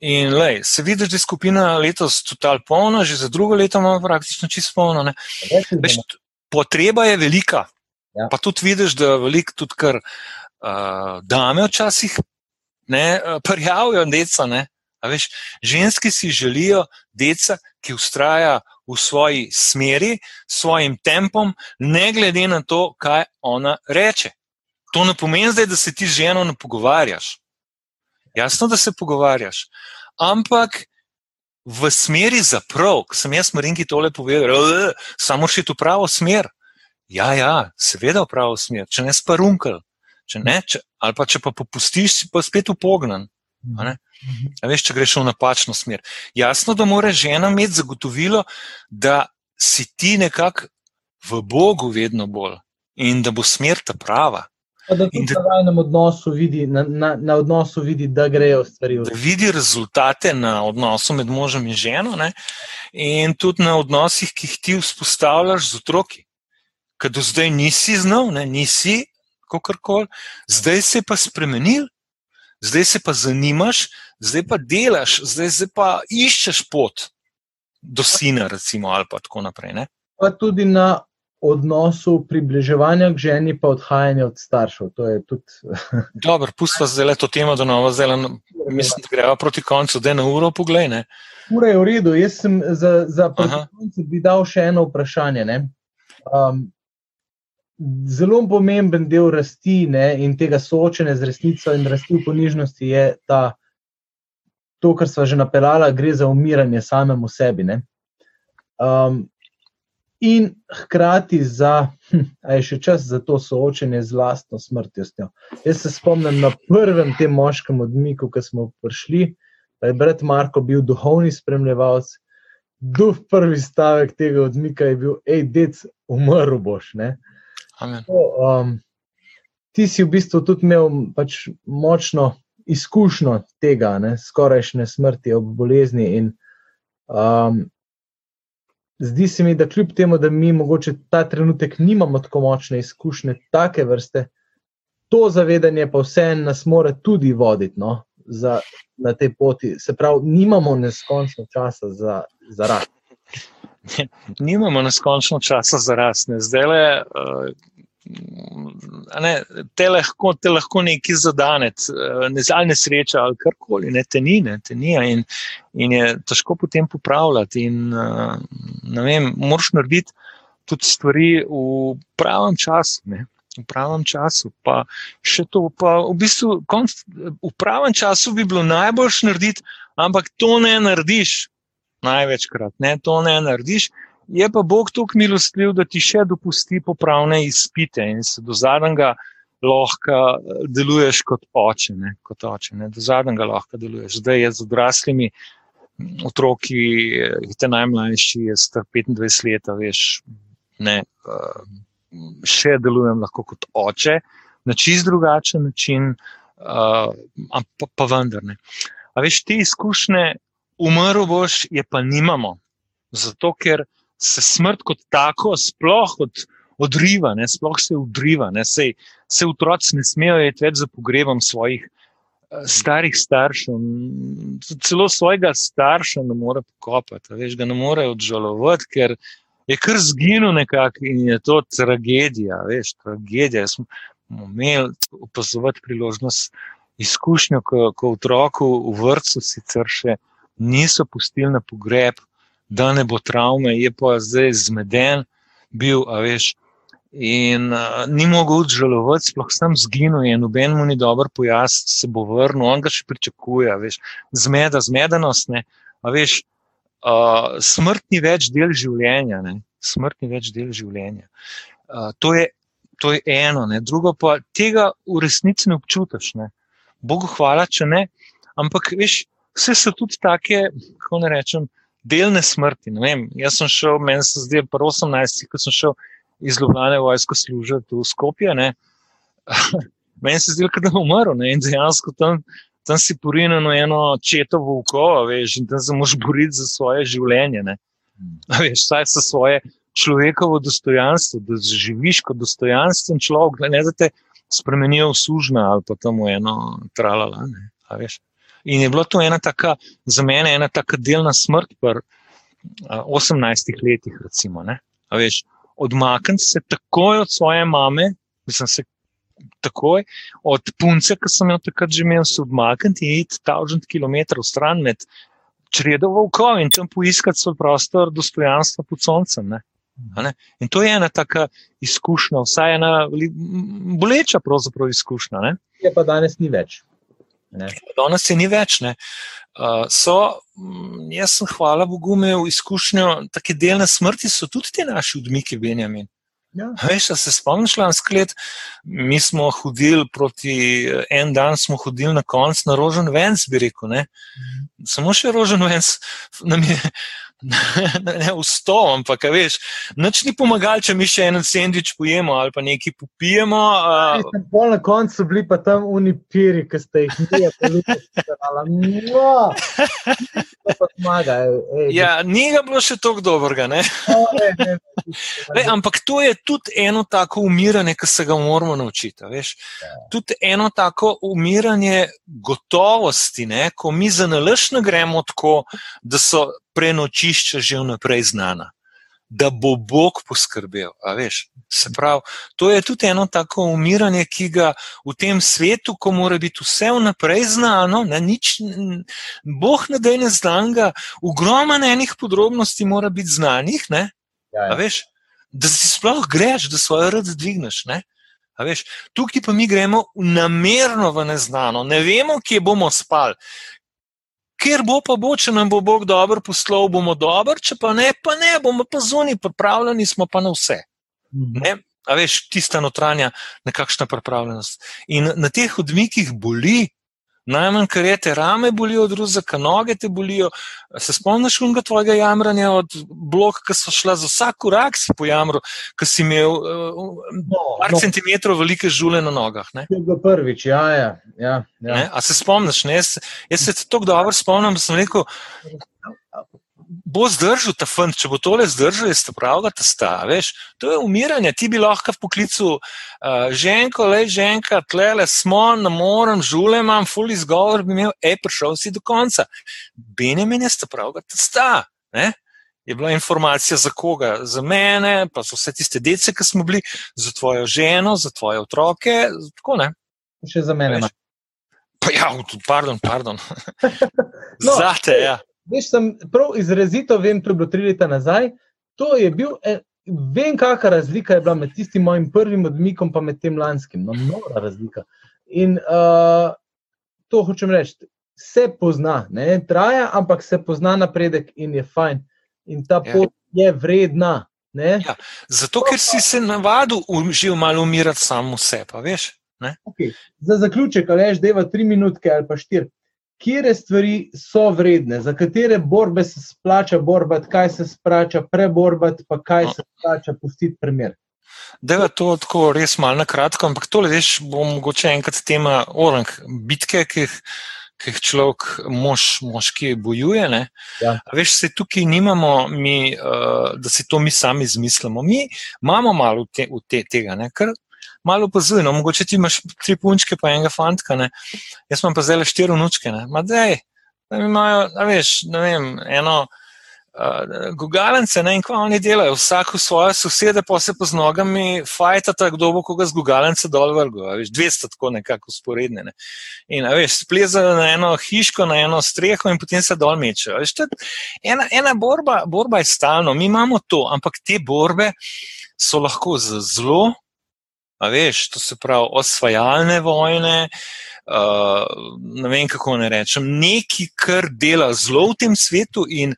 Speaker 1: In lej, se vidiš, da je skupina letos total polna, že za drugo leto imamo praktično čisto polno. Ne? Veš, t- potreba je velika.
Speaker 2: Ja.
Speaker 1: Pa tudi vidiš, da veliko tudi kar uh, dame včasih ne uh, prijavijo deca. Ne? A Veš, ženski si želijo deca, ki ustraja v svoji smeri, s svojim tempom, ne glede na to, kaj ona reče. To ne pomeni zdaj, da se ti z ženo ne pogovarjaš. Jasno, da se pogovarjaš, ampak v smeri za prav, ko sem jaz Marinki tole povedal, "Eh, samo še v pravo smer. Ja, ja, seveda v pravo smer, če ne sparunkel, če ne, če, ali pa če pa popustiš, si pa spet upognan. A a veš, če greš v napačno smer. Jasno, da mora žena imeti zagotovilo, da si ti nekako v Bogu vedno bolj in da bo smer ta prava.
Speaker 2: Pa da tudi
Speaker 1: da-
Speaker 2: na vajnem odnosu vidi, na, na, na odnosu vidi, da grejo stvari v
Speaker 1: da vidi rezultate na odnosu med možem in ženo, ne? in tudi na odnosih, ki jih ti vzpostavljaš z otroki. Ker do zdaj nisi znal, ne? nisi kakorkoli, zdaj se je pa spremenil, zdaj se pa zanimaš, zdaj pa delaš, zdaj, zdaj pa iščeš pot do sina, recimo, ali pa tako naprej. Ne?
Speaker 2: pa tudi na odnosu približevanja k ženi, pa odhajanja od staršev. To je tudi
Speaker 1: Dobro, pustva zdaj to temo, da novo zeleno. Mislim, da greva proti koncu, da je na uro poglej. Ne?
Speaker 2: Ura je v redu. Jaz sem za, za konec bi dal še eno vprašanje. ne. Um, zelo pomemben del rasti ne, in tega soočenja z resnico in rasti v ponižnosti je ta, to, kar smo že napeljali, gre za umiranje samemu sebi. ne. Um, in hkrati za, hm, a je še čas za to soočenje z lastno smrtnostjo. Jaz se spomnim na prvem tem moškem odmiku, ko smo prišli, pa je brat Marko bil duhovni spremljevalec. Duh prvi stavek tega odmika je bil, hej, dec, umrl boš. To, um, ti si v bistvu tudi imel pač močno izkušnjo tega, ne, skorajšnje smrti ob bolezni. In, um, zdi se mi, da kljub temu, da mi mogoče ta trenutek nimamo tako močne izkušnje take vrste, to zavedanje pa vseeno nas more tudi voditi no, za, na tej poti. Se pravi, nimamo neskončno časa za, za rast.
Speaker 1: nimamo neskončno časa za rast. Ne. Zdaj le, uh, ne, te, lahko, te lahko neki zadane, uh, ne, ali nesreča ali karkoli, ne, te ni, ne, te ni in, in je težko potem popravljati. In, uh, ne vem, moraš narediti tudi stvari v pravem času. Ne. V pravem času, pa še to, pa v bistvu konc, v pravem času bi bilo najboljš narediti, ampak to ne narediš, največkrat, ne, to ne narediš. Je pa Bog tako milostljiv, da ti še dopusti popravne izpite in se do zadnjega lahko eh, deluješ kot oče. Ne, kot oče ne, do zadnjega lahko deluješ. Zdaj je z odraslimi mm, otroki, eh, te najmlajši, je star 25 let, veš, ne, eh, še delujem lahko kot oče, na čist drugačen način, pa, pa vendar ne. A veš, te izkušnje, umrl boš, je pa nimamo. Zato, ker se smrt kot tako sploh od, odriva, ne, sploh se odriva. Ne, sej, se otroci ne smejo iti več za pogrebom svojih eh, starih staršev, celo svojega starša ne more pokopati, veš, ga ne more odžalovati, ker je kar zginil nekako in je to tragedija, veš, tragedija. Jaz Smo imeli opazovati priložnost, izkušnjo, ko, ko otroku v vrtu sicer še niso pustili na pogreb, da ne bo travme, je pa zdaj zmeden bil, a veš. In uh, ni mogel odžalovati, sploh sem zginil, in noben mu ni dobro pojasnil, se bo vrnil, on ga še pričakuje, veš, zmeda, zmedenost. Ne, a veš, uh, smrt ni več del življenja, ne, smrt ni več del življenja. Uh, to, je, to je eno, ne, drugo pa tega v resnici ne občutiš. Ne. Bogu hvala, če ne, ampak veš, vse so tudi take, kako ne rečem, delne smrti. Vem, jaz sem šel, meni se zdi, pa 18, ko sem šel iz Ljubljana vojsko služiti v Skopje. Ne. Meni se zdi, da je umrl ne, in dejansko tam, tam si porinjen v eno četo volkova, veš, in tam se moraš boriti za svoje življenje. Ne. A Veš, vsaj za svoje človekovo dostojanstvo, da živiš kot dostojanstven človek, ne da te spremenijo v sužna ali pa tam v eno tralala. Ne, a veš. In je bila to ena taka, za mene ena taka delna smrt pri a, 18 letih, recimo. Odmakniti se takoj od svoje mame, mislim se takoj od punce, ki sem jo takrat že imel, se odmakniti in iti 1000 km stran med čredo volkov in tam poiskati svoj prostor dostojanstva pod soncem. Ne. Ne? In to je ena taka izkušnja, vsaj ena boleča pravzaprav izkušnja.
Speaker 2: Je pa danes ni več. Ne.
Speaker 1: Danes je ni več. Ne. Uh, so, mm, jaz sem, hvala Bogu, imel izkušnjo, tako delne smrti so tudi ti naši odmiki, Benjamin. Ja. Veš, se spomniš, lansko let, mi smo hodili proti, en dan smo hodili na konc na Rožen Vens, bi rekel. Ne? Mhm. Samo še Rožen Vens nam je ne v sto, ampak veš, noč ni pomagal, če mi še en sendvič pojemo ali pa nekaj popijemo.
Speaker 2: Uh... Pol na koncu bili pa tam unipiri, ki ste jih nekaj povedali. No,
Speaker 1: ja, ni ga bilo še tako dobrega. No, ne, ne, ne, ampak to je tudi eno tako umiranje, ki se ga moramo naučiti. Ja. Tudi eno tako umiranje gotovosti, ne? ko mi za nalašno gremo tako, da so prenočišča že vnaprej znana, da bo Bog poskrbel. Se pravi, to je tudi eno tako umiranje, ki ga v tem svetu, ko mora biti vse vnaprej znano, ne, nič, Bog ne da je neznanga, ogromno enih podrobnosti mora biti znanih, ne, ja, ja. Veš, da si sploh greš, da svojo rad dvigneš. Ne. Veš, tukaj pa mi gremo namerno v neznano, ne vemo, kje bomo spali, Ker bo pa bo, če nam bo Bog dobro poslal, bomo dobri, če pa ne, pa ne, bomo pa zunaj, pripravljeni smo pa na vse. Mhm. Ne? A veš, tista notranja, nekakšna pripravljenost. In na teh odmikih boli, Najmanj, kar je te rame bolijo od ruzaka, noge te bolijo. Se spomniš unga tvojega jamranja od blok, ki so šla za vsak korak si po jamru, ki si imel uh, no, par no. centimetrov velike žule na nogah. Ne?
Speaker 2: To je bilo prvič, ja, ja. ja, ja.
Speaker 1: A se spomniš, ne? Jaz, jaz se tako dobro spomnim, da sem rekel, bo zdržal ta fant, če bo tole zdržal, je prav, da ta staveš. To je umiranje. Ti bi lahko v poklicu uh, ženko, le ženka, tlele smo, ne morem, žule imam, full izgovor bi imel, e, prišel si do konca. Benjamin je prav, da ta sta. Ne? Je bila informacija za koga? Za mene, pa so vse tiste dece, ki smo bili, za tvojo ženo, za tvoje otroke. Tako,
Speaker 2: Še za mene.
Speaker 1: Pa ja, pardon, pardon. no, Zate, ja.
Speaker 2: Veš, sem prav izrazito, vem, to je bilo tri leta nazaj. To je bil, eh, vem, kakšna razlika je bila med tistim mojim prvim odmikom in med tem lanskim. No, nora razlika. In uh, to hočem reči, se pozna, ne traja, ampak se pozna napredek in je fajn. In ta ja. pot je vredna. Ja,
Speaker 1: zato, ker si se navadil že malo umirati samo sebe, veš.
Speaker 2: Okay. Za zaključek, ali veš, da je tri minutke ali pa štiri kire stvari so vredne, za katere borbe se splača borbati, kaj se splača preborbati, pa kaj se splača pustiti primer.
Speaker 1: Da je to tako res malo na kratko, ampak to le veš, bo mogoče enkrat tema orang bitke, ki jih, ki jih človek mož, moški bojuje. Ja. Veš, se tukaj nimamo, mi, uh, da si to mi sami izmislimo. Mi imamo malo te, te, tega, ne? ker malo opazuj, no, mogoče ti imaš tri punčke, pa enega fantka, ne. jaz imam pa zdaj le štiri vnučke. Dej, da imajo, da veš, ne vem, eno uh, gugalence, ne, in kva oni delajo, vsak v svoje sosede, pa se pa z nogami fajta, kdo bo koga z gugalence dol vrgo, veš, 200 tako nekako sporedne. Ne. In, veš, splezajo na eno hiško, na eno streho in potem se dol mečejo. Ena, ena borba, borba je stalno, mi imamo to, ampak te borbe so lahko zelo A veš, to se pravi osvajalne vojne, uh, ne vem kako ne rečem, nekaj, kar dela zelo v tem svetu in,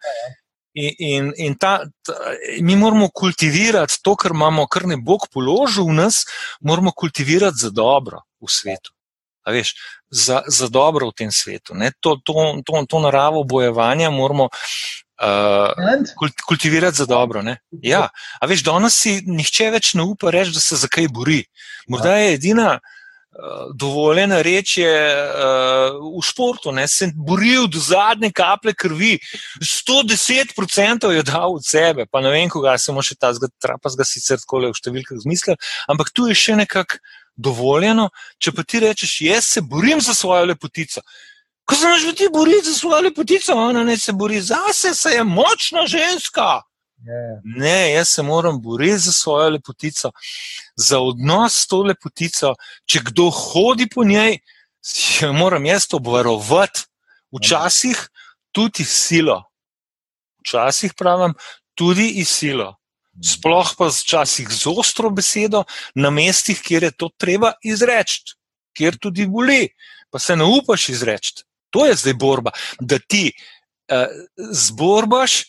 Speaker 1: in, in, in ta, ta, mi moramo kultivirati to, kar imamo, kar ne Bog položil v nas, moramo kultivirati za dobro v svetu. A veš, za, za dobro v tem svetu. To, to, to, to naravo bojevanja moramo uh, kultivirati za dobro. Ja. A veš, danes si nihče več ne upa reči, da se za kaj bori. Morda je edina uh, dovoljena reč je, uh, v športu, da se boril do zadnje kaplje krvi, 110% je dal od sebe, pa ne vem, koga se mu še ta pa zga sicer tako le v številkah zmislil, ampak tu je še nekako. Dovoljeno, če pa ti rečeš, jaz se borim za svojo lepotico, Ko se znaš ti boriti za svojo lepotico, ona ne se bori za sebe, se je močna ženska. Yeah. Ja. Ne, jaz se moram boriti za svojo lepotico, za odnos s to lepotico. Če kdo hodi po njej, jo moram jaz obvarovati, včasih tudi silo. Včasih pravim, tudi silo. Sploh pa včasih z ostro besedo, na mestih, kjer je to treba izreči, kjer tudi boli, pa se ne upaš izreči. To je zdaj borba, da ti uh, zborbaš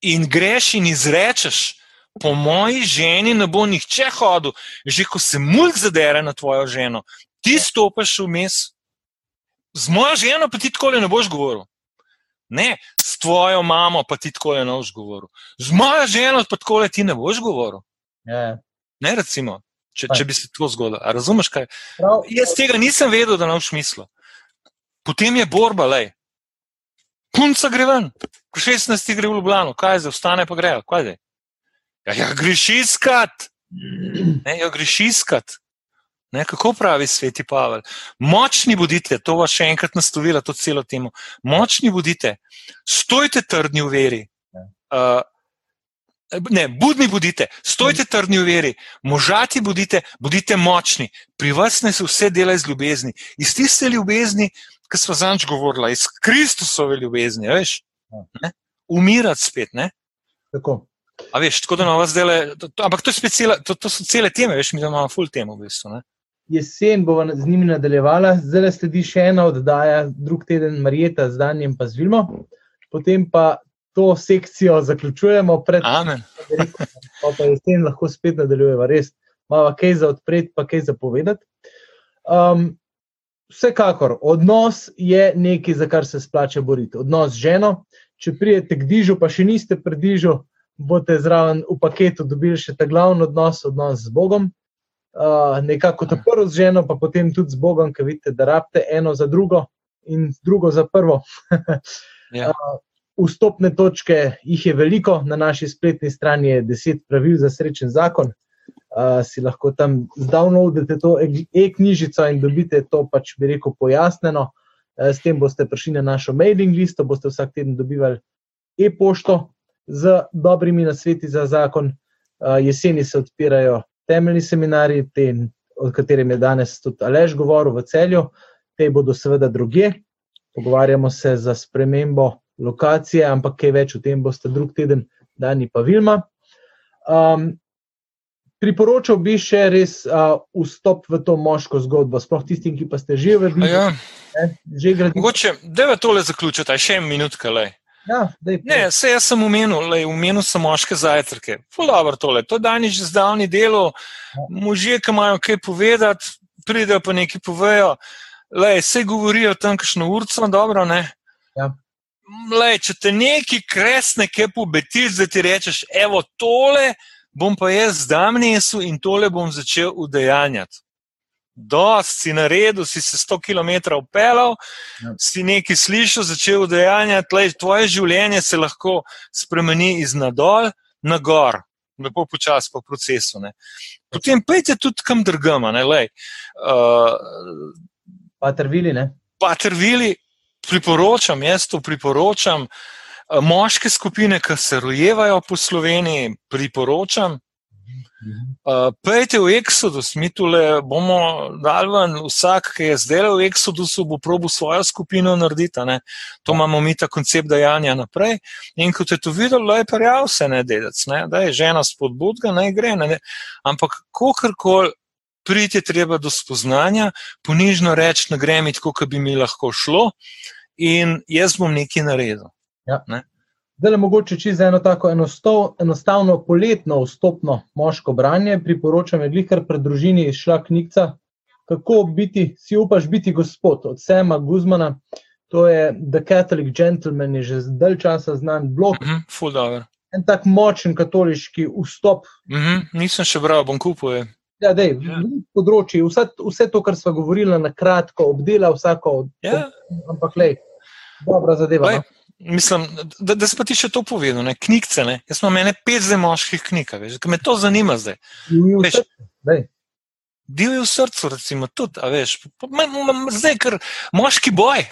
Speaker 1: in greš in izrečeš po moji ženi ne bo nihče hodil, že ko se mulj zadere na tvojo ženo, ti stopiš vmes. Z mojo ženo pa ti tako ne boš govoril. Ne, s tvojo mamo pa ti tako ne boš govoril. Z mojo ženo pa tako ti ne boš govoril.
Speaker 2: Ja.
Speaker 1: Ne, recimo, če, če bi se to zgodilo. Razumeš kaj? Prav. Jaz tega nisem vedel, da ne boš mislil. Potem je borba, le. Punca gre ven, 16 gre v Ljubljano, kaj zdaj, ostane pa grejo, kaj zdaj. Ja, ja greš iskat, ne, ja, greš iskat. Ne, kako pravi sveti Pavel? Močni bodite, to vas še enkrat naslovila, to celo temo. Močni bodite, stojte trdni v veri. Uh, ne, budni bodite, stojte trdni v veri, možati bodite, bodite močni. Pri vas ne se vse dela iz ljubezni. Iz tiste ljubezni, ki smo zanč govorili, iz Kristusove ljubezni, veš? Ne? Umirati spet. Ne?
Speaker 2: Tako.
Speaker 1: A veš, tako da imamo zdaj ampak to, cela, to, to so cele teme, veš, mi imamo full temo v bistvu. Ne?
Speaker 2: Jesen bomo z njimi nadaljevala, zdaj sledi še ena oddaja, drug teden Marijeta z Danjem pa z Vilmo, potem pa to sekcijo zaključujemo pred
Speaker 1: Amen.
Speaker 2: pa pa jesen lahko spet nadaljujeva, res, malo kaj za odpret, pa kaj za povedati. Um, vsekakor, odnos je nekaj, za kar se splača boriti. Odnos z ženo, če prijete k dižu, pa še niste pri dižu, boste zraven v paketu dobili še ta glavni odnos, odnos z Bogom. Uh, nekako to prvo z ženo, pa potem tudi z Bogom, ki vidite, da rabite eno za drugo in drugo za prvo.
Speaker 1: ja.
Speaker 2: uh, vstopne točke jih je veliko, na naši spletni strani je deset pravil za srečen zakon. Uh, si lahko tam downloadite to e-knjižico in dobite to, pač bi rekel, pojasneno. Uh, s tem boste prišli na našo mailing listo, boste vsak teden dobivali e-pošto, z dobrimi nasveti za zakon. Jeseni se odpirajo temeljni seminari, te, o katerem je danes tudi Alež govoril v celju, te bodo seveda druge. Pogovarjamo se za spremembo lokacije, ampak kaj več o tem boste drug teden, Dani pa Vilma. Um, priporočal bi še res uh, vstop v to moško zgodbo, sploh tistim, ki pa ste že v Vilni.
Speaker 1: Ja. Mogoče, da je tole zaključiti, še en minut, kaj.
Speaker 2: Ja,
Speaker 1: ne, se jaz sem umenil, le umenil sem moške zajtrke. Dobro, tole, to danes že zdavni delo, ja. možje, ki imajo kaj povedati, pridejo pa nekaj povejo. Le, se govorijo tam, kakšno urco, dobro, ne.
Speaker 2: Ja.
Speaker 1: Le, če te neki kresne, kaj pobetiš, da ti rečeš, evo, tole bom pa jaz zdaj nesel in tole bom začel udejanjati dosti si naredil, si se 100 km upeljal, ja. si nekaj slišal, začel dejanjati, tvoje življenje se lahko spremeni iz nadol na gor, lepo počasi po procesu. Ne. Potem pejte tudi kam drgama. Uh,
Speaker 2: Patervili, ne?
Speaker 1: Patervili, priporočam, jaz to priporočam. Uh, moške skupine, ki se rojevajo po Sloveniji, priporočam. Uh, Pejte v Exodus, mi tu bomo dal ven, vsak, ki je zdaj v Exodusu, bo probo svojo skupino narediti. Ne? To imamo mi ta koncept dajanja naprej. In kot je to videl, je pa real se ne dedec, ne? da je žena spodbudga, naj gre. Ne? Ampak, kakorkoli priti, treba do spoznanja, ponižno reči, ne grem tako, kot bi mi lahko šlo, in jaz bom nekaj naredil.
Speaker 2: Ja. Ne? Zdaj, mogoče čez eno tako enostov, enostavno poletno vstopno moško branje, priporočam, je kar pred družini izšla knjiga, kako biti, si upaš biti gospod od Sema Guzmana. To je The Catholic Gentleman, je že zdaj časa znan blog.
Speaker 1: Mm -hmm,
Speaker 2: en tak močen katoliški vstop.
Speaker 1: Mm -hmm, nisem še bral, bom kupil.
Speaker 2: Ja, dej, ja. področji, vse, vse to, kar smo govorili, na kratko obdela, vsako od teh. Ja. Ampak, lej, dobra zadeva. Lej.
Speaker 1: No? Mislim, da, da si pa ti še to povedal, ne? knjigce. Ne? Jaz imam ene pet zdaj moških knjig, veš, me to zanima zdaj. Divji v srcu, recimo, tudi, veš, zdaj, ker moški boj,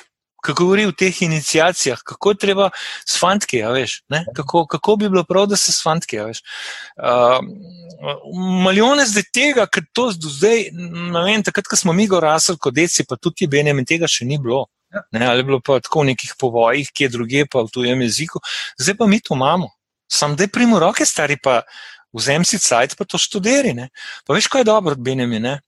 Speaker 1: ki govori o teh inicijacijah, kako je treba s fantki, veš, kako, kako bi bilo prav, da se s fantki, veš. Uh, Maljone zdaj tega, ker to zdaj, ne vem, takrat, ko smo mi go rasli kot deci, pa tudi Benjamin, tega še ni bilo. Ne, ali je bilo pa tako v nekih povojih, ki je druge, pa v tujem jeziku, zdaj pa mi to imamo. Sam da je primo roke, stari pa vzem si cajt, pa to študiri. Ne. Pa veš, kaj je dobro Benemi. Ne?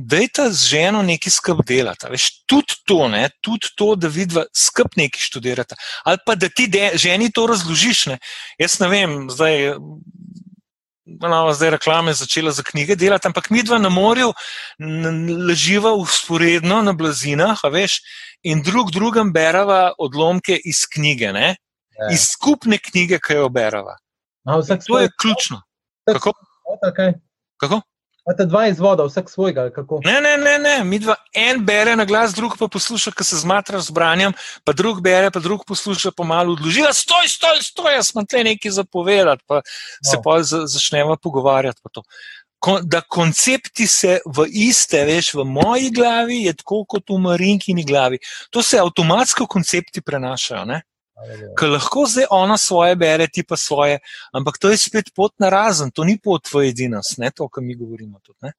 Speaker 1: dejta z ženo nekaj skrb delati. Veš, tudi to, ne, tudi to, da vidva skrb nekaj študirata. Ali pa da ti de, ženi to razložiš. Ne. Jaz ne vem, zdaj. Malo zdaj reklame začela za knjige delati, ampak mi dva na morju leživa usporedno na blazinah, veš, in drug drugem berava odlomke iz knjige, ja. iz skupne knjige, ki jo berava.
Speaker 2: A,
Speaker 1: to je ključno. Kako? Kako?
Speaker 2: Imate dva izvoda, vsak svojega.
Speaker 1: Ne, ne, ne, ne. mi dva, en bere na glas, drug pa posluša, ki se zmatra z branjem, pa drug bere, pa drug posluša, pa malo odloži. Stoj, stoj, stoj, jaz imam tle nekaj zapovedati, pa no. se pa začnemo pogovarjati. Da koncepti se v iste, veš, v moji glavi je tako kot v Marinkini glavi. To se avtomatsko koncepti prenašajo. Ne? Ker lahko zdaj ona svoje bere, ti pa svoje, ampak to je spet pot na razen, to ni pot v edinost, ne to, kar mi govorimo. Tudi,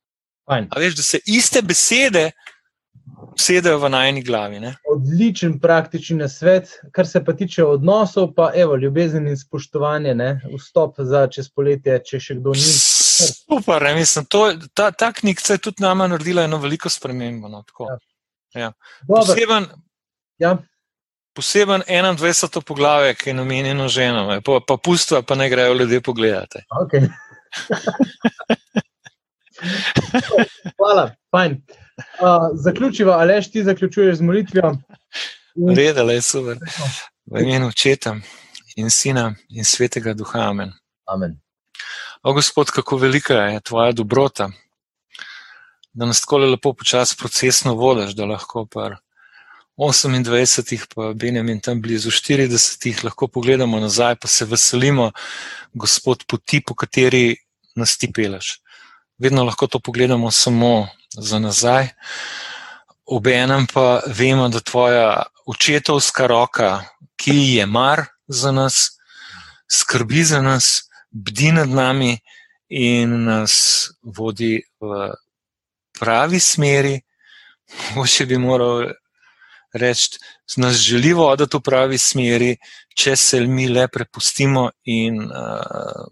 Speaker 1: veš, da se iste besede sedajo v najni glavi. Ne?
Speaker 2: Odličen praktični svet, kar se pa tiče odnosov, pa evo, ljubezen in spoštovanje, ne? vstop za čez poletje, če še kdo ni.
Speaker 1: Super, ne, mislim, to, ta, ta knjiga je tudi nama naredila eno veliko spremembo. No, ja. Ja. Poseben,
Speaker 2: ja
Speaker 1: poseben 21. poglavje, ki je namenjeno ženam, pa, pa pustva, pa ne grejo ljudje pogledati.
Speaker 2: Okay. Hvala, fajn. Uh, zaključiva, ali ti zaključuješ z molitvijo?
Speaker 1: Reda, le super. V imenu očeta in sina in svetega duha. Amen.
Speaker 2: Amen.
Speaker 1: O Gospod, kako velika je tvoja dobrota, da nas tako lepo počasi procesno vodiš, da lahko par. 28, pa Benjamin tam blizu 40, lahko pogledamo nazaj, pa se veselimo, Gospod, poti, po kateri nas ti peleš. Vedno lahko to pogledamo samo za nazaj, obenem pa vemo, da tvoja očetovska roka, ki je mar za nas, skrbi za nas, bdi nad nami in nas vodi v pravi smeri. Mogoče bi moral reči, da nas želi voditi v pravi smeri, če se mi le prepustimo in uh,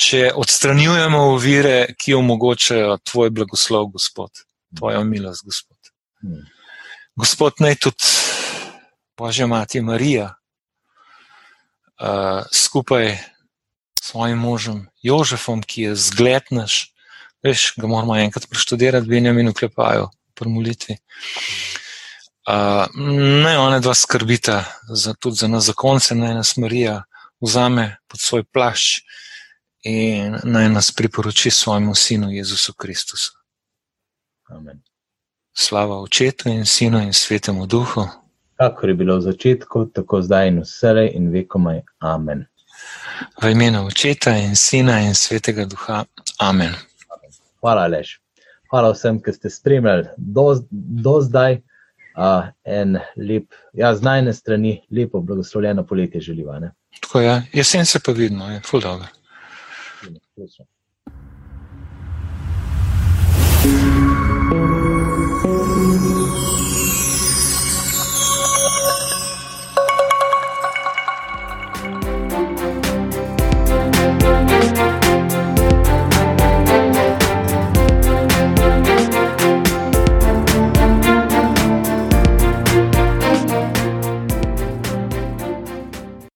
Speaker 1: če odstranjujemo ovire, ki omogočajo tvoj blagoslov, Gospod, tvojo milost, Gospod. Hmm. Gospod, naj tudi Božja Mati Marija uh, skupaj s svojim možem Jožefom, ki je zgled naš, veš, ga moramo enkrat preštudirati, Benjamin, v klepaju, pri molitvi. Uh, naj ona dva skrbita za, tudi za nas, za konce, naj nas Marija vzame pod svoj plašč in naj nas priporoči svojemu sinu Jezusu Kristusu.
Speaker 2: Amen.
Speaker 1: Slava očetu in sinu in svetemu duhu.
Speaker 2: Kako je bilo v začetku, tako zdaj in vse in vekomaj. Amen.
Speaker 1: V imenu očeta in sina in svetega duha. Amen.
Speaker 2: Hvala, Lež. Hvala vsem, ki ste spremljali do, do zdaj uh, en lep, ja, z najne strani, lepo, blagoslovljeno poletje želiva.
Speaker 1: Tako je, jesen se pa vidno, je full dobro.